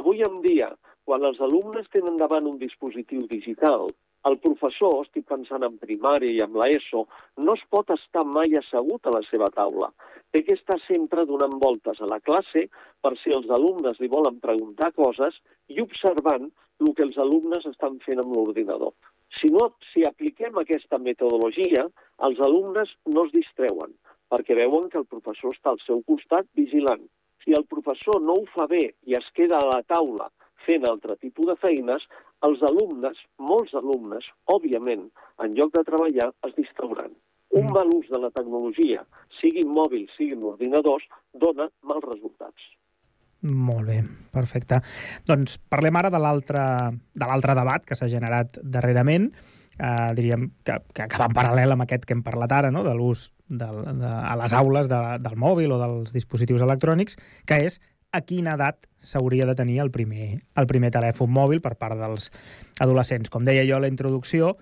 Avui en dia, quan els alumnes tenen davant un dispositiu digital, el professor, estic pensant en primària i en l'ESO, no es pot estar mai assegut a la seva taula. Té que estar sempre donant voltes a la classe per si els alumnes li volen preguntar coses i observant el que els alumnes estan fent amb l'ordinador. Si no, si apliquem aquesta metodologia, els alumnes no es distreuen, perquè veuen que el professor està al seu costat vigilant. Si el professor no ho fa bé i es queda a la taula fent altre tipus de feines, els alumnes, molts alumnes, òbviament, en lloc de treballar, es distrauran. Un mal ús de la tecnologia, siguin mòbils, siguin ordinadors, dona mals resultats. Molt bé, perfecte. Doncs parlem ara de l'altre debat que s'ha generat darrerament, eh, diríem que, que, va en paral·lel amb aquest que hem parlat ara, no? de l'ús de, a les aules de, del mòbil o dels dispositius electrònics, que és a quina edat s'hauria de tenir el primer, el primer telèfon mòbil per part dels adolescents. Com deia jo a la introducció,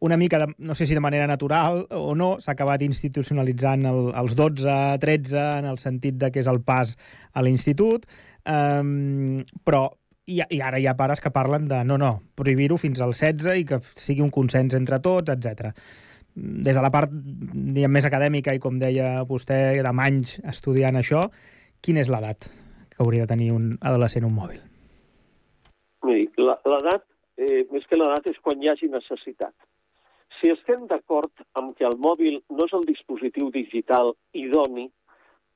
una mica, de, no sé si de manera natural o no, s'ha acabat institucionalitzant el, els 12-13 en el sentit de que és el pas a l'institut, um, però i, i ara hi ha pares que parlen de no, no, prohibir-ho fins al 16 i que sigui un consens entre tots, etc. Des de la part diguem, més acadèmica i com deia vostè, de anys estudiant això, quina és l'edat que hauria de tenir un adolescent un mòbil? L'edat, eh, més que l'edat, és quan hi hagi necessitat. Si estem d'acord amb que el mòbil no és el dispositiu digital idoni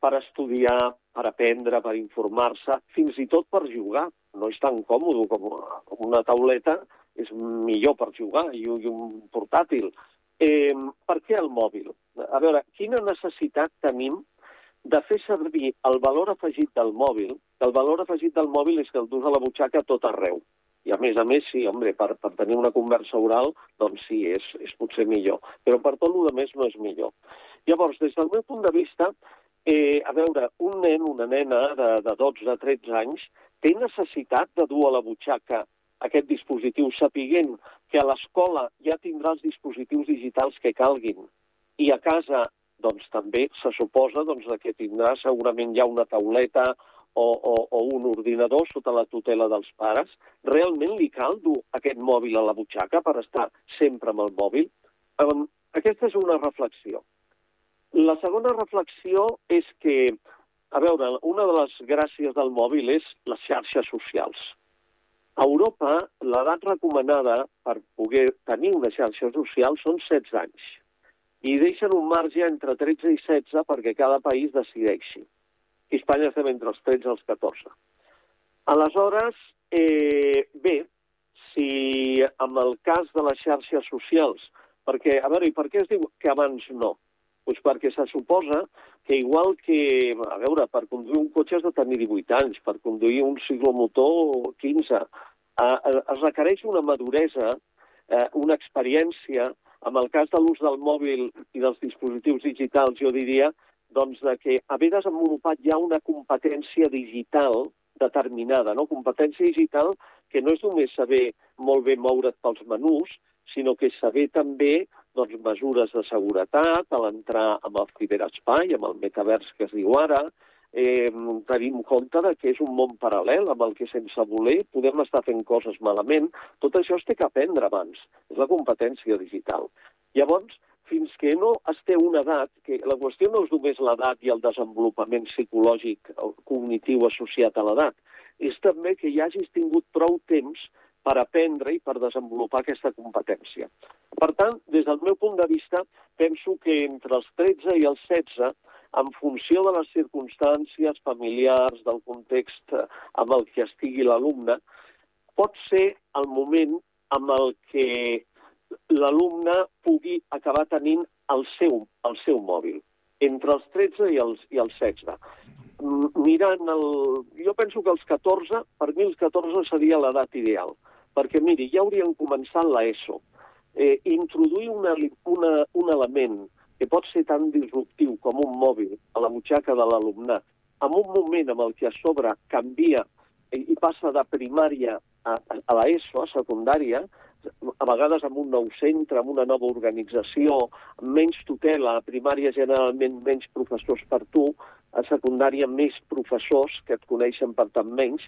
per estudiar, per aprendre, per informar-se, fins i tot per jugar. No és tan còmode com una tauleta, és millor per jugar i un portàtil. Eh, per què el mòbil? A veure, quina necessitat tenim de fer servir el valor afegit del mòbil, que el valor afegit del mòbil és que el dus a la butxaca tot arreu. I a més a més, sí, home, per, per tenir una conversa oral, doncs sí, és, és potser millor. Però per tot el més no és millor. Llavors, des del meu punt de vista, eh, a veure, un nen, una nena de, de 12-13 anys, té necessitat de dur a la butxaca aquest dispositiu, sapiguent que a l'escola ja tindrà els dispositius digitals que calguin i a casa doncs també se suposa doncs, que tindrà segurament ja una tauleta o, o, o un ordinador sota la tutela dels pares. Realment li cal dur aquest mòbil a la butxaca per estar sempre amb el mòbil? Um, aquesta és una reflexió. La segona reflexió és que, a veure, una de les gràcies del mòbil és les xarxes socials. A Europa, l'edat recomanada per poder tenir una xarxa social són 16 anys i deixen un marge entre 13 i 16 perquè cada país decideixi. Espanya estem entre els 13 i els 14. Aleshores, eh, bé, si amb el cas de les xarxes socials, perquè, a veure, i per què es diu que abans no? Pues perquè se suposa que igual que, a veure, per conduir un cotxe has de tenir 18 anys, per conduir un ciclomotor 15, eh, es requereix una maduresa, eh, una experiència, amb el cas de l'ús del mòbil i dels dispositius digitals, jo diria doncs, de que haver desenvolupat ja una competència digital determinada, no? competència digital que no és només saber molt bé moure't pels menús, sinó que saber també doncs, mesures de seguretat, a l'entrar amb el ciberespai, amb el metavers que es diu ara, eh, tenim en compte que és un món paral·lel amb el que sense voler podem estar fent coses malament. Tot això es té que aprendre abans. És la competència digital. Llavors, fins que no es té una edat, que la qüestió no és només l'edat i el desenvolupament psicològic cognitiu associat a l'edat, és també que hi hagis tingut prou temps per aprendre i per desenvolupar aquesta competència. Per tant, des del meu punt de vista, penso que entre els 13 i els 16 en funció de les circumstàncies familiars, del context eh, amb el que estigui l'alumne, pot ser el moment amb el que l'alumne pugui acabar tenint el seu, el seu mòbil, entre els 13 i els, i els 16. Mirant el... Jo penso que els 14, per mi els 14 seria l'edat ideal, perquè, miri, ja haurien començat l'ESO. Eh, introduir una, una, un element que pot ser tan disruptiu com un mòbil a la butxaca de l'alumnat, en un moment en el que a sobre canvia i passa de primària a, a l'ESO, a secundària, a vegades amb un nou centre, amb una nova organització, menys tutela, a primària generalment menys professors per tu, a secundària més professors que et coneixen per tant menys,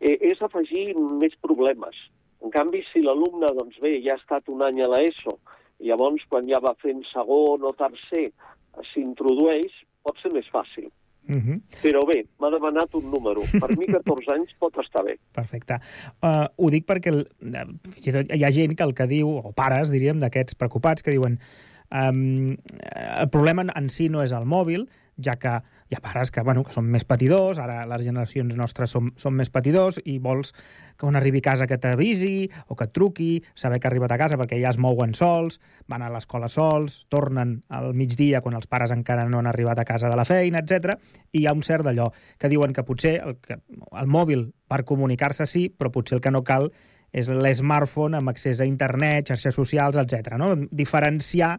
eh, és afegir més problemes. En canvi, si l'alumne, doncs bé, ja ha estat un any a l'ESO, llavors quan ja va fent segon o tercer s'introdueix, pot ser més fàcil. Uh -huh. Però bé, m'ha demanat un número. Per mi 14 anys pot estar bé. Perfecte. Uh, ho dic perquè el, hi ha gent que el que diu, o pares, diríem, d'aquests preocupats, que diuen um, el problema en si no és el mòbil, ja que hi ha pares que, bueno, que són més patidors, ara les generacions nostres són, són més patidors i vols que un arribi a casa que t'avisi o que et truqui, saber que ha arribat a casa perquè ja es mouen sols, van a l'escola sols, tornen al migdia quan els pares encara no han arribat a casa de la feina, etc. I hi ha un cert d'allò que diuen que potser el, que, el mòbil per comunicar-se sí, però potser el que no cal és l'smartphone amb accés a internet, xarxes socials, etc. No? Diferenciar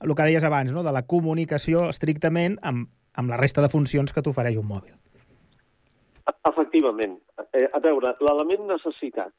el que deies abans, no? de la comunicació estrictament amb, amb la resta de funcions que t'ofereix un mòbil. Efectivament. Eh, a veure, l'element necessitat.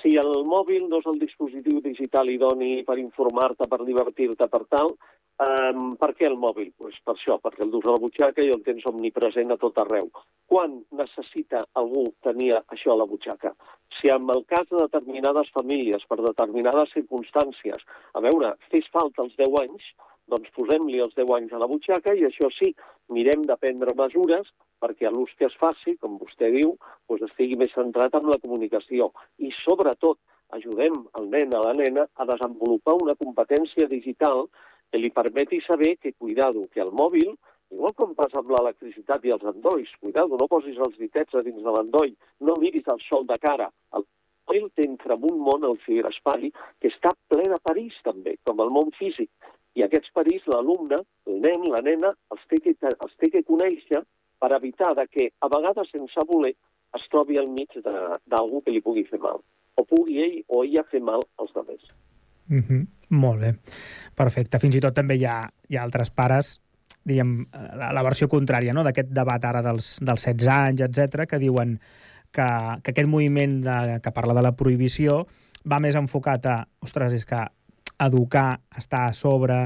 Si el mòbil no és el dispositiu digital idoni per informar-te, per divertir-te, per tal, Um, per què el mòbil? Pues per això, perquè el dus a la butxaca i el tens omnipresent a tot arreu. Quan necessita algú tenir això a la butxaca? Si en el cas de determinades famílies, per determinades circumstàncies, a veure, fes falta els 10 anys, doncs posem-li els 10 anys a la butxaca i això sí, mirem de prendre mesures perquè l'ús que es faci, com vostè diu, doncs estigui més centrat en la comunicació. I sobretot, ajudem el nen a la nena a desenvolupar una competència digital que li permeti saber que, cuidado, que el mòbil, igual com passa amb l'electricitat i els endolls, cuidado, no posis els ditets a dins de l'endoll, no miris el sol de cara. El mòbil t'entra en un món, el ciberespai, que està ple de perills també, com el món físic. I aquests perills l'alumne, el nen, la nena, els té, que, els té que conèixer per evitar de que, a vegades sense voler, es trobi al mig d'algú que li pugui fer mal. O pugui ell o ella fer mal als altres. Mm -hmm. Molt bé, perfecte. Fins i tot també hi ha, hi ha altres pares diguem, la, la versió contrària no? d'aquest debat ara dels, dels 16 anys, etc que diuen que, que aquest moviment de, que parla de la prohibició va més enfocat a, ostres, és que educar, estar a sobre,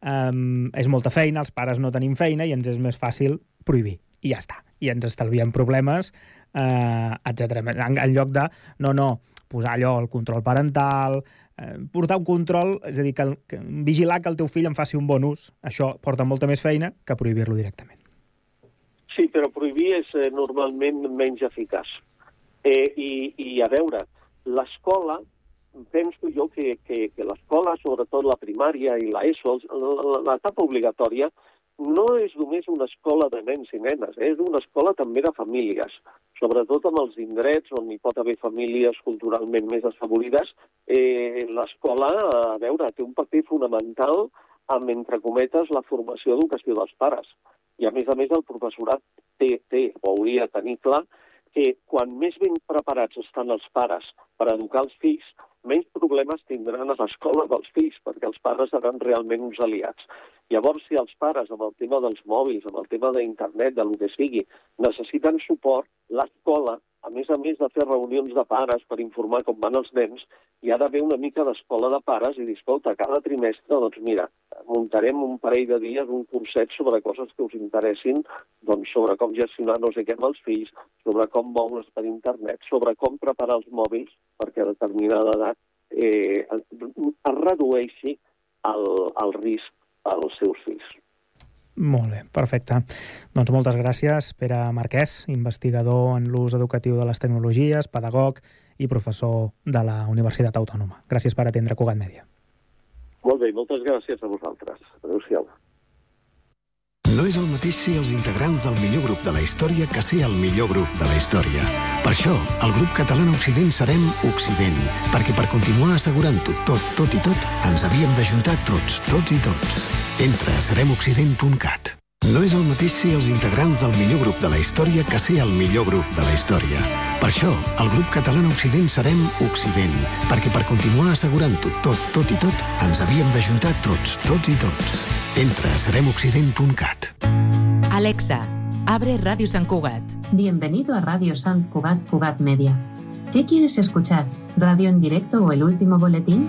um, és molta feina, els pares no tenim feina i ens és més fàcil prohibir. I ja està. I ens estalviem problemes, eh, etc. En, en lloc de, no, no, posar allò, el control parental, eh, portar un control, és a dir, que, que vigilar que el teu fill en faci un bon ús, això porta molta més feina que prohibir-lo directament. Sí, però prohibir és eh, normalment menys eficaç. Eh, i, I a veure, l'escola, penso jo que, que, que l'escola, sobretot la primària i l'ESO, l'etapa obligatòria, no és només una escola de nens i nenes, eh? és una escola també de famílies, sobretot en els indrets on hi pot haver famílies culturalment més desfavorides. Eh, L'escola, a veure, té un paper fonamental amb, entre cometes, la formació d'educació dels pares. I, a més a més, el professorat té, té o hauria de tenir clar que quan més ben preparats estan els pares per educar els fills, menys problemes tindran a l'escola dels fills, perquè els pares seran realment uns aliats. Llavors, si els pares, amb el tema dels mòbils, amb el tema d'internet, de lo que sigui, necessiten suport, l'escola, a més a més de fer reunions de pares per informar com van els nens, hi ha d'haver una mica d'escola de pares i dir, escolta, cada trimestre, doncs mira, muntarem un parell de dies un curset sobre coses que us interessin, doncs sobre com gestionar no sé què amb els fills, sobre com moure's per internet, sobre com preparar els mòbils perquè a determinada edat eh, es redueixi el, el risc als seus fills. Molt bé, perfecte. Doncs moltes gràcies, Pere Marquès, investigador en l'ús educatiu de les tecnologies, pedagog i professor de la Universitat Autònoma. Gràcies per atendre Cugat Mèdia. Molt bé, moltes gràcies a vosaltres. Adéu-siau. No és el mateix ser els integrants del millor grup de la història que ser el millor grup de la història. Per això, el grup català Occident serem Occident, perquè per continuar assegurant-ho tot, tot i tot, ens havíem d'ajuntar tots, tots i tots. Entra a seremoccident.cat. No és el mateix ser els integrants del millor grup de la història que ser el millor grup de la història. Per això, el grup català Occident serem Occident, perquè per continuar assegurant-ho tot, tot i tot, ens havíem d'ajuntar tots, tots i tots. Entra a seremoccident.cat. Alexa, abre Radio San Cugat. Bienvenido a Radio San Cugat Cugat Media. ¿Qué quieres escuchar? ¿Radio en directo o el último boletín?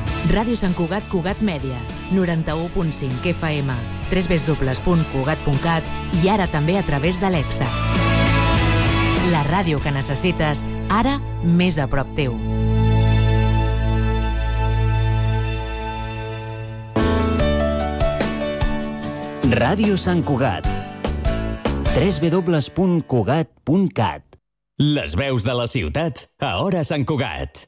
Ràdio Sant Cugat Cugat Mèdia, 91.5 FM, www.cugat.cat i ara també a través d'Alexa. La ràdio que necessites, ara més a prop teu. Ràdio Sant Cugat. www.cugat.cat Les veus de la ciutat a Hora Sant Cugat.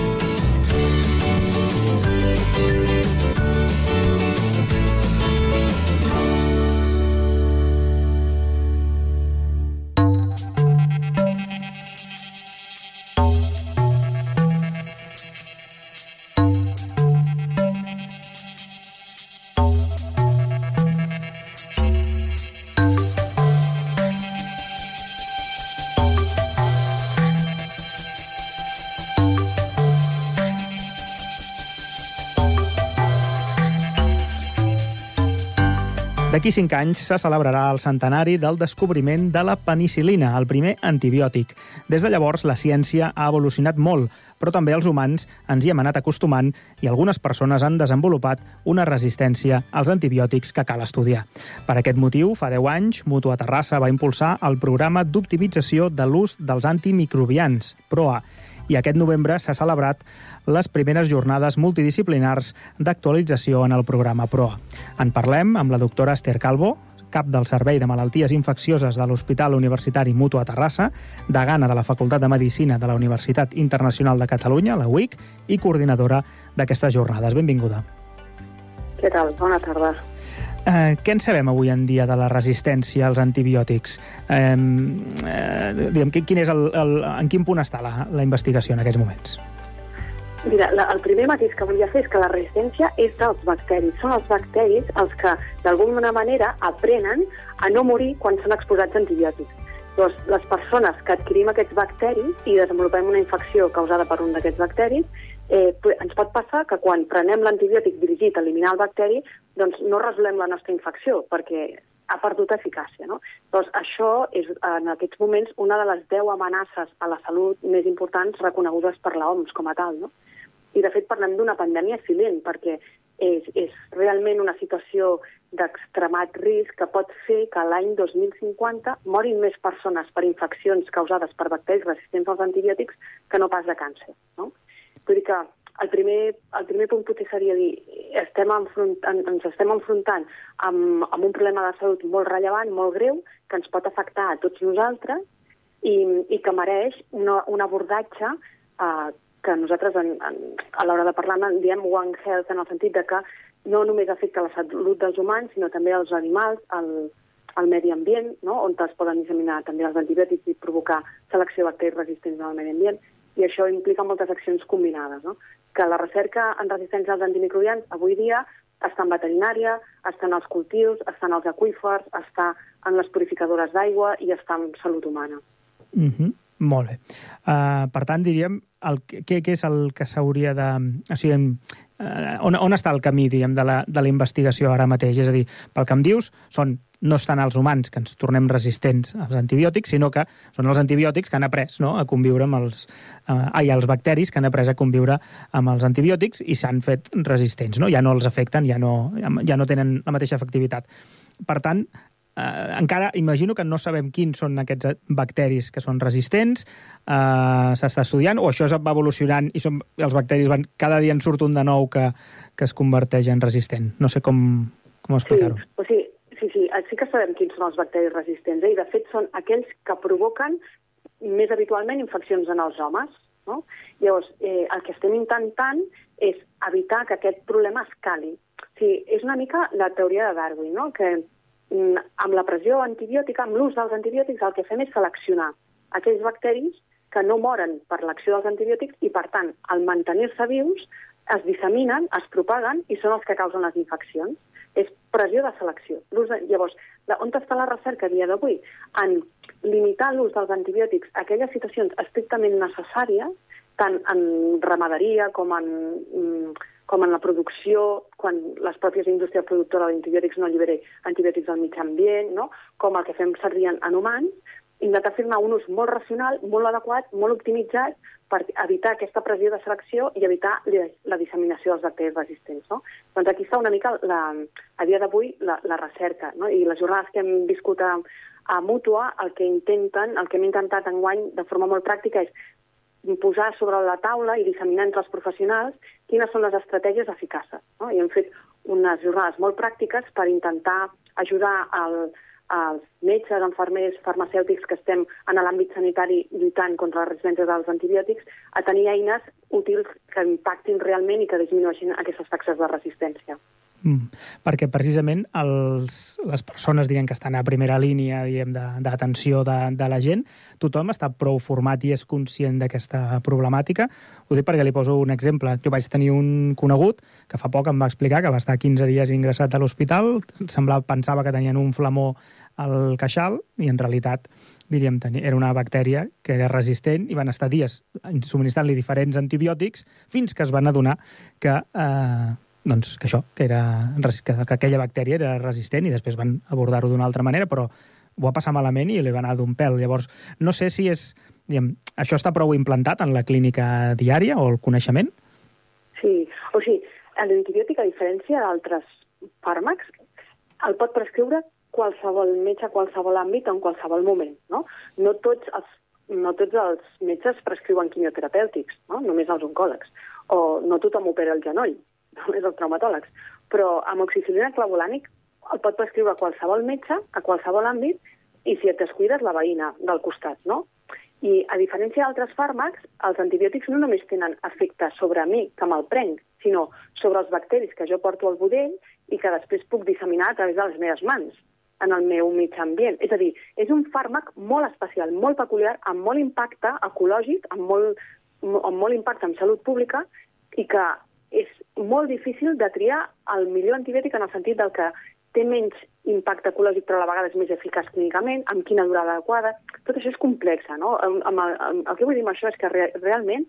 D'aquí cinc anys se celebrarà el centenari del descobriment de la penicilina, el primer antibiòtic. Des de llavors, la ciència ha evolucionat molt, però també els humans ens hi hem anat acostumant i algunes persones han desenvolupat una resistència als antibiòtics que cal estudiar. Per aquest motiu, fa 10 anys, Mutua Terrassa va impulsar el programa d'optimització de l'ús dels antimicrobians, PROA, i aquest novembre s'ha celebrat les primeres jornades multidisciplinars d'actualització en el programa PROA. En parlem amb la doctora Esther Calvo, cap del Servei de Malalties Infeccioses de l'Hospital Universitari Mutu a Terrassa, degana de la Facultat de Medicina de la Universitat Internacional de Catalunya, la UIC, i coordinadora d'aquestes jornades. Benvinguda. Què tal? Bona tarda. Eh, què en sabem avui en dia de la resistència als antibiòtics? Eh, eh, diguem, quin és el, el, en quin punt està la, la investigació en aquests moments? Mira, la, el primer matís que volia fer és que la resistència és dels bacteris. Són els bacteris els que, d'alguna manera, aprenen a no morir quan són exposats a antibiòtics. Llavors, les persones que adquirim aquests bacteris i desenvolupem una infecció causada per un d'aquests bacteris, eh, ens pot passar que quan prenem l'antibiòtic dirigit a eliminar el bacteri, doncs no resolem la nostra infecció, perquè ha perdut eficàcia. No? Doncs això és, en aquests moments, una de les 10 amenaces a la salut més importants reconegudes per l'OMS com a tal. No? I, de fet, parlem d'una pandèmia silent, perquè és, és realment una situació d'extremat risc que pot fer que l'any 2050 morin més persones per infeccions causades per bacteris resistents als antibiòtics que no pas de càncer. No? Vull dir que el primer, el primer punt potser seria dir estem enfront, ens estem enfrontant amb, amb un problema de salut molt rellevant, molt greu, que ens pot afectar a tots nosaltres i, i que mereix una, un abordatge eh, que nosaltres en, en, a l'hora de parlar en diem One Health en el sentit de que no només afecta la salut dels humans, sinó també els animals, el, el medi ambient, no? on es poden disseminar també els antibiòtics i provocar selecció de bacteris resistents al medi ambient, i això implica moltes accions combinades, no? que la recerca en resistència als antimicrobians avui dia està en veterinària, està en els cultius, està en els aquífers, està en les purificadores d'aigua i està en salut humana. Mm -hmm. Molt bé. Uh, per tant, diríem, el, què, què és el que s'hauria de... O sigui, uh, on, on està el camí, diríem, de la, de la investigació ara mateix? És a dir, pel que em dius, són no estan als humans que ens tornem resistents als antibiòtics, sinó que són els antibiòtics que han après no, a conviure amb els... Eh, ai, els bacteris que han après a conviure amb els antibiòtics i s'han fet resistents, no? Ja no els afecten, ja no, ja no tenen la mateixa efectivitat. Per tant, eh, encara imagino que no sabem quins són aquests bacteris que són resistents, eh, s'està estudiant, o això va evolucionant i són, els bacteris van, cada dia en surt un de nou que, que es converteix en resistent. No sé com, com explicar-ho. Sí, o sigui, Sí, sí, sí que sabem quins són els bacteris resistents, eh? i de fet són aquells que provoquen més habitualment infeccions en els homes. No? Llavors, eh, el que estem intentant és evitar que aquest problema escali. Sigui, és una mica la teoria de Darwin, no? que mm, amb la pressió antibiòtica, amb l'ús dels antibiòtics, el que fem és seleccionar aquells bacteris que no moren per l'acció dels antibiòtics i, per tant, al mantenir-se vius, es disseminen, es propaguen i són els que causen les infeccions és pressió de selecció. De... Llavors, de on està la recerca dia d'avui? En limitar l'ús dels antibiòtics a aquelles situacions estrictament necessàries, tant en ramaderia com en, mm, com en la producció, quan les pròpies indústries productores d'antibiòtics no allibera antibiòtics al mig ambient, no? com el que fem servir en, en humans, intentar fer-ne un ús molt racional, molt adequat, molt optimitzat per evitar aquesta pressió de selecció i evitar la disseminació dels bacteris resistents. No? Doncs aquí està una mica, la, a dia d'avui, la, la recerca. No? I les jornades que hem viscut a, a Mútua, el que intenten, el que hem intentat enguany de forma molt pràctica és posar sobre la taula i disseminar entre els professionals quines són les estratègies eficaces. No? I hem fet unes jornades molt pràctiques per intentar ajudar al, els metges, enfermers, farmacèutics que estem en l'àmbit sanitari lluitant contra la resistència dels antibiòtics, a tenir eines útils que impactin realment i que disminueixin aquestes taxes de resistència. Mm, perquè precisament els, les persones diguem, que estan a primera línia d'atenció de, de, de la gent, tothom està prou format i és conscient d'aquesta problemàtica. Ho dic perquè li poso un exemple. Jo vaig tenir un conegut que fa poc em va explicar que va estar 15 dies ingressat a l'hospital, semblava, pensava que tenien un flamó al queixal i en realitat diríem, era una bactèria que era resistent i van estar dies subministrant-li diferents antibiòtics fins que es van adonar que eh, doncs, que això, que, era, que, que aquella bactèria era resistent i després van abordar-ho d'una altra manera, però ho va passar malament i li va anar d'un pèl. Llavors, no sé si és... Diguem, això està prou implantat en la clínica diària o el coneixement? Sí, o sigui, l'antibiòtic, a diferència d'altres fàrmacs, el pot prescriure qualsevol metge qualsevol àmbit en qualsevol moment. No, no tots els no tots els metges prescriuen quimioterapèutics, no? només els oncòlegs. O no tothom opera el genoll, només els traumatòlegs, però amb oxicilina clavolànic el pot prescriure qualsevol metge, a qualsevol àmbit, i si et descuides, la veïna del costat, no? I a diferència d'altres fàrmacs, els antibiòtics no només tenen efecte sobre mi, que me'l prenc, sinó sobre els bacteris que jo porto al budell i que després puc disseminar a través de les meves mans en el meu mig ambient. És a dir, és un fàrmac molt especial, molt peculiar, amb molt impacte ecològic, amb molt, amb molt impacte en salut pública i que és molt difícil de triar el millor antibiòtic en el sentit del que té menys impacte ecològic però a la vegada és més eficaç clínicament, amb quina durada adequada. Tot això és complex, no? Amb, amb, amb, el que vull dir amb això és que re, realment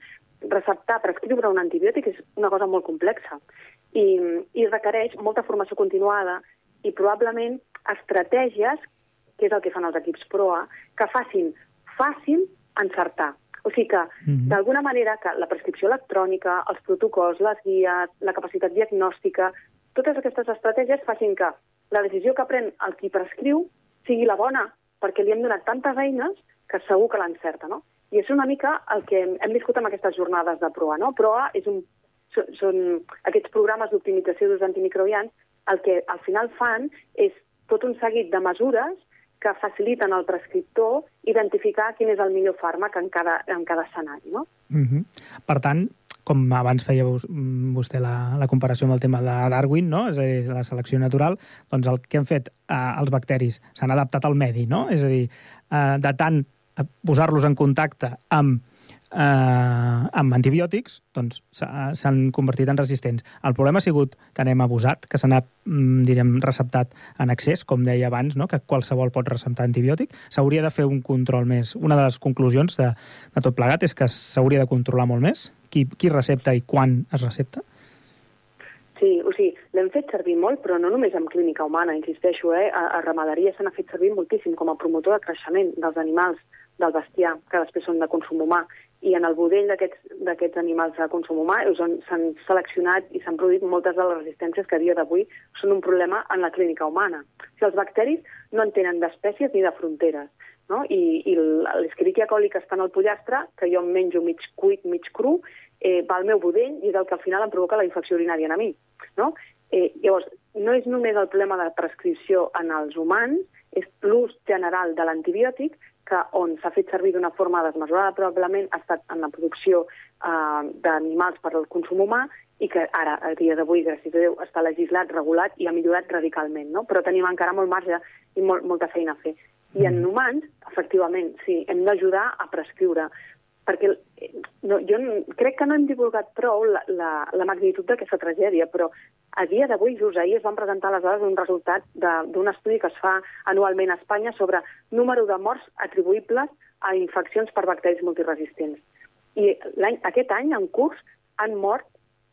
receptar, prescriure un antibiòtic és una cosa molt complexa i, i requereix molta formació continuada i probablement estratègies, que és el que fan els equips PROA, que facin fàcil encertar. O sigui que, mm -hmm. d'alguna manera, que la prescripció electrònica, els protocols, les guies, la capacitat diagnòstica, totes aquestes estratègies facin que la decisió que pren el qui prescriu sigui la bona, perquè li hem donat tantes eines que segur que l'encerta, no? I és una mica el que hem, viscut amb aquestes jornades de PROA, no? PROA és un, són, són aquests programes d'optimització d'ús antimicrobians, el que al final fan és tot un seguit de mesures que faciliten al prescriptor identificar quin és el millor fàrmac en cada, en cada escenari. No? Mm -hmm. Per tant, com abans feia vostè la, la comparació amb el tema de Darwin, no? és a dir, la selecció natural, doncs el que han fet eh, els bacteris s'han adaptat al medi, no? és a dir, eh, de tant posar-los en contacte amb eh, amb antibiòtics doncs s'han convertit en resistents. El problema ha sigut que anem abusat, que se n'ha, mm, direm, receptat en excés, com deia abans, no? que qualsevol pot receptar antibiòtic. S'hauria de fer un control més. Una de les conclusions de, de tot plegat és que s'hauria de controlar molt més qui, qui recepta i quan es recepta. Sí, o sigui, l'hem fet servir molt, però no només en clínica humana, insisteixo, eh? a, a ramaderia se n'ha fet servir moltíssim com a promotor de creixement dels animals, del bestiar, que després són de consum humà. I en el budell d'aquests animals de consum humà s'han seleccionat i s'han produït moltes de les resistències que a dia d'avui són un problema en la clínica humana. O sigui, els bacteris no en tenen d'espècies ni de fronteres. No? I, i l'escriquia coli que està en el pollastre, que jo em menjo mig cuit, mig cru, eh, va al meu budell i és el que al final em provoca la infecció urinària a mi. No? Eh, llavors, no és només el problema de prescripció en els humans, és l'ús general de l'antibiòtic, que on s'ha fet servir d'una forma desmesurada probablement ha estat en la producció eh, d'animals per al consum humà i que ara, a dia d'avui, gràcies a Déu, està legislat, regulat i ha millorat radicalment, no? però tenim encara molt marge i molt, molta feina a fer. I en humans, efectivament, sí, hem d'ajudar a prescriure perquè eh, no, jo crec que no hem divulgat prou la, la, la magnitud d'aquesta tragèdia, però a dia d'avui, just ahir, es van presentar les dades d'un resultat d'un estudi que es fa anualment a Espanya sobre número de morts atribuïbles a infeccions per bacteris multiresistents. I any, aquest any, en curs, han mort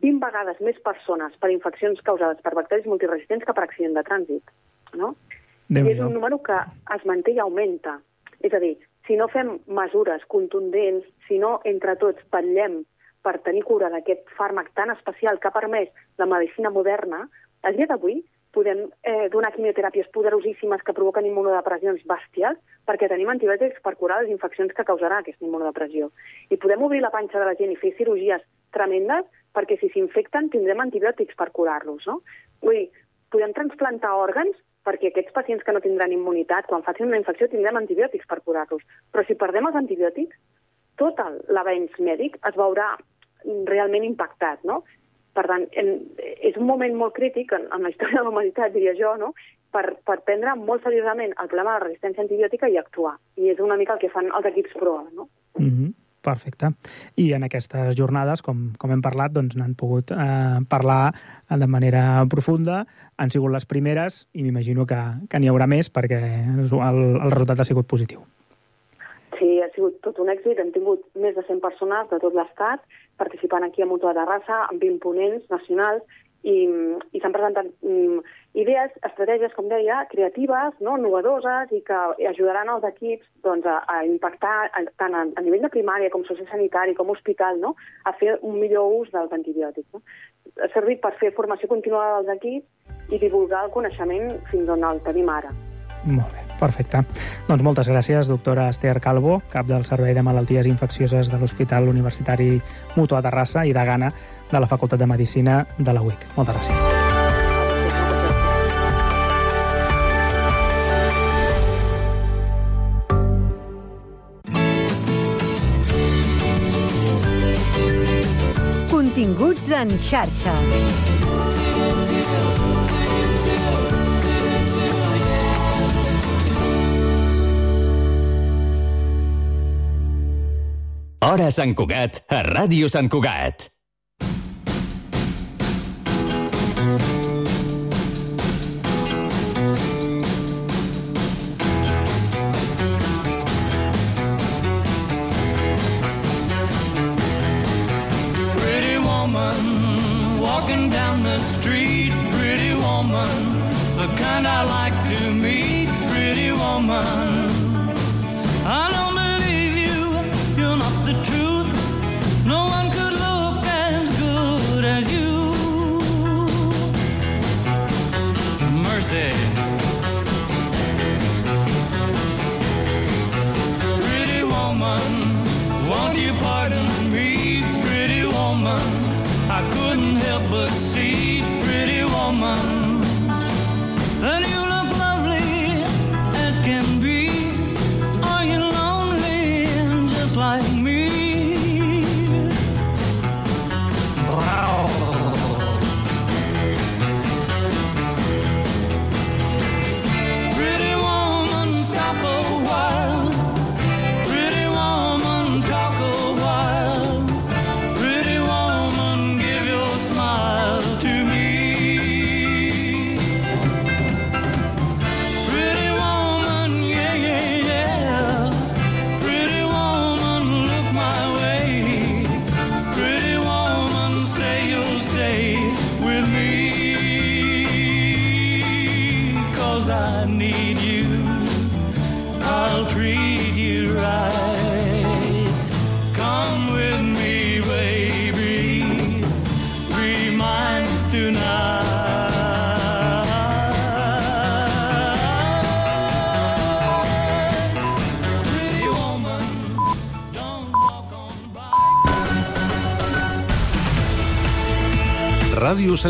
20 vegades més persones per infeccions causades per bacteris multiresistents que per accident de trànsit. No? I és un número que es manté i augmenta. És a dir, si no fem mesures contundents, si no entre tots patllem per tenir cura d'aquest fàrmac tan especial que ha permès la medicina moderna, a dia d'avui podem eh, donar quimioteràpies poderosíssimes que provoquen immunodepressions bèsties perquè tenim antibiòtics per curar les infeccions que causarà aquesta immunodepressió. I podem obrir la panxa de la gent i fer cirurgies tremendes perquè si s'infecten tindrem antibiòtics per curar-los. No? Vull dir, podem transplantar òrgans perquè aquests pacients que no tindran immunitat, quan facin una infecció tindrem antibiòtics per curar-los. Però si perdem els antibiòtics, tot l'avenç mèdic es veurà realment impactat, no? Per tant, en, és un moment molt crític en, en la història de la humanitat, diria jo, no? per, per prendre molt seriosament el problema de la resistència antibiòtica i actuar. I és una mica el que fan els equips PROA, no? Mm -hmm. Perfecte. I en aquestes jornades, com, com hem parlat, doncs n'han pogut eh, parlar de manera profunda. Han sigut les primeres i m'imagino que, que n'hi haurà més perquè el, el resultat ha sigut positiu. Sí, ha sigut tot un èxit. Hem tingut més de 100 persones de tot l'Estat participant aquí a Mutua de Raça, amb 20 ponents nacionals, i, i s'han presentat mm, idees, estratègies, com deia, creatives, no, innovadores i que ajudaran els equips doncs, a, a impactar tant a, a nivell de primària com sociosanitari com hospital no, a fer un millor ús dels antibiòtics. No. Ha servit per fer formació continuada dels equips i divulgar el coneixement fins on el tenim ara. Molt bé, perfecte. Doncs moltes gràcies, doctora Esther Calvo, cap del Servei de Malalties Infeccioses de l'Hospital Universitari Mutua de Rassa i de Gana de la Facultat de Medicina de la UIC. Moltes gràcies. Continguts en xarxa. Hora Sant Cugat, a Ràdio Sant Cugat. walking down the street, pretty woman, the kind I like to meet, pretty woman. I don't believe you, you're not the truth. No one could look as good as you. Mercy. Pretty woman, won't you pardon me, pretty woman? couldn't help but see, pretty woman.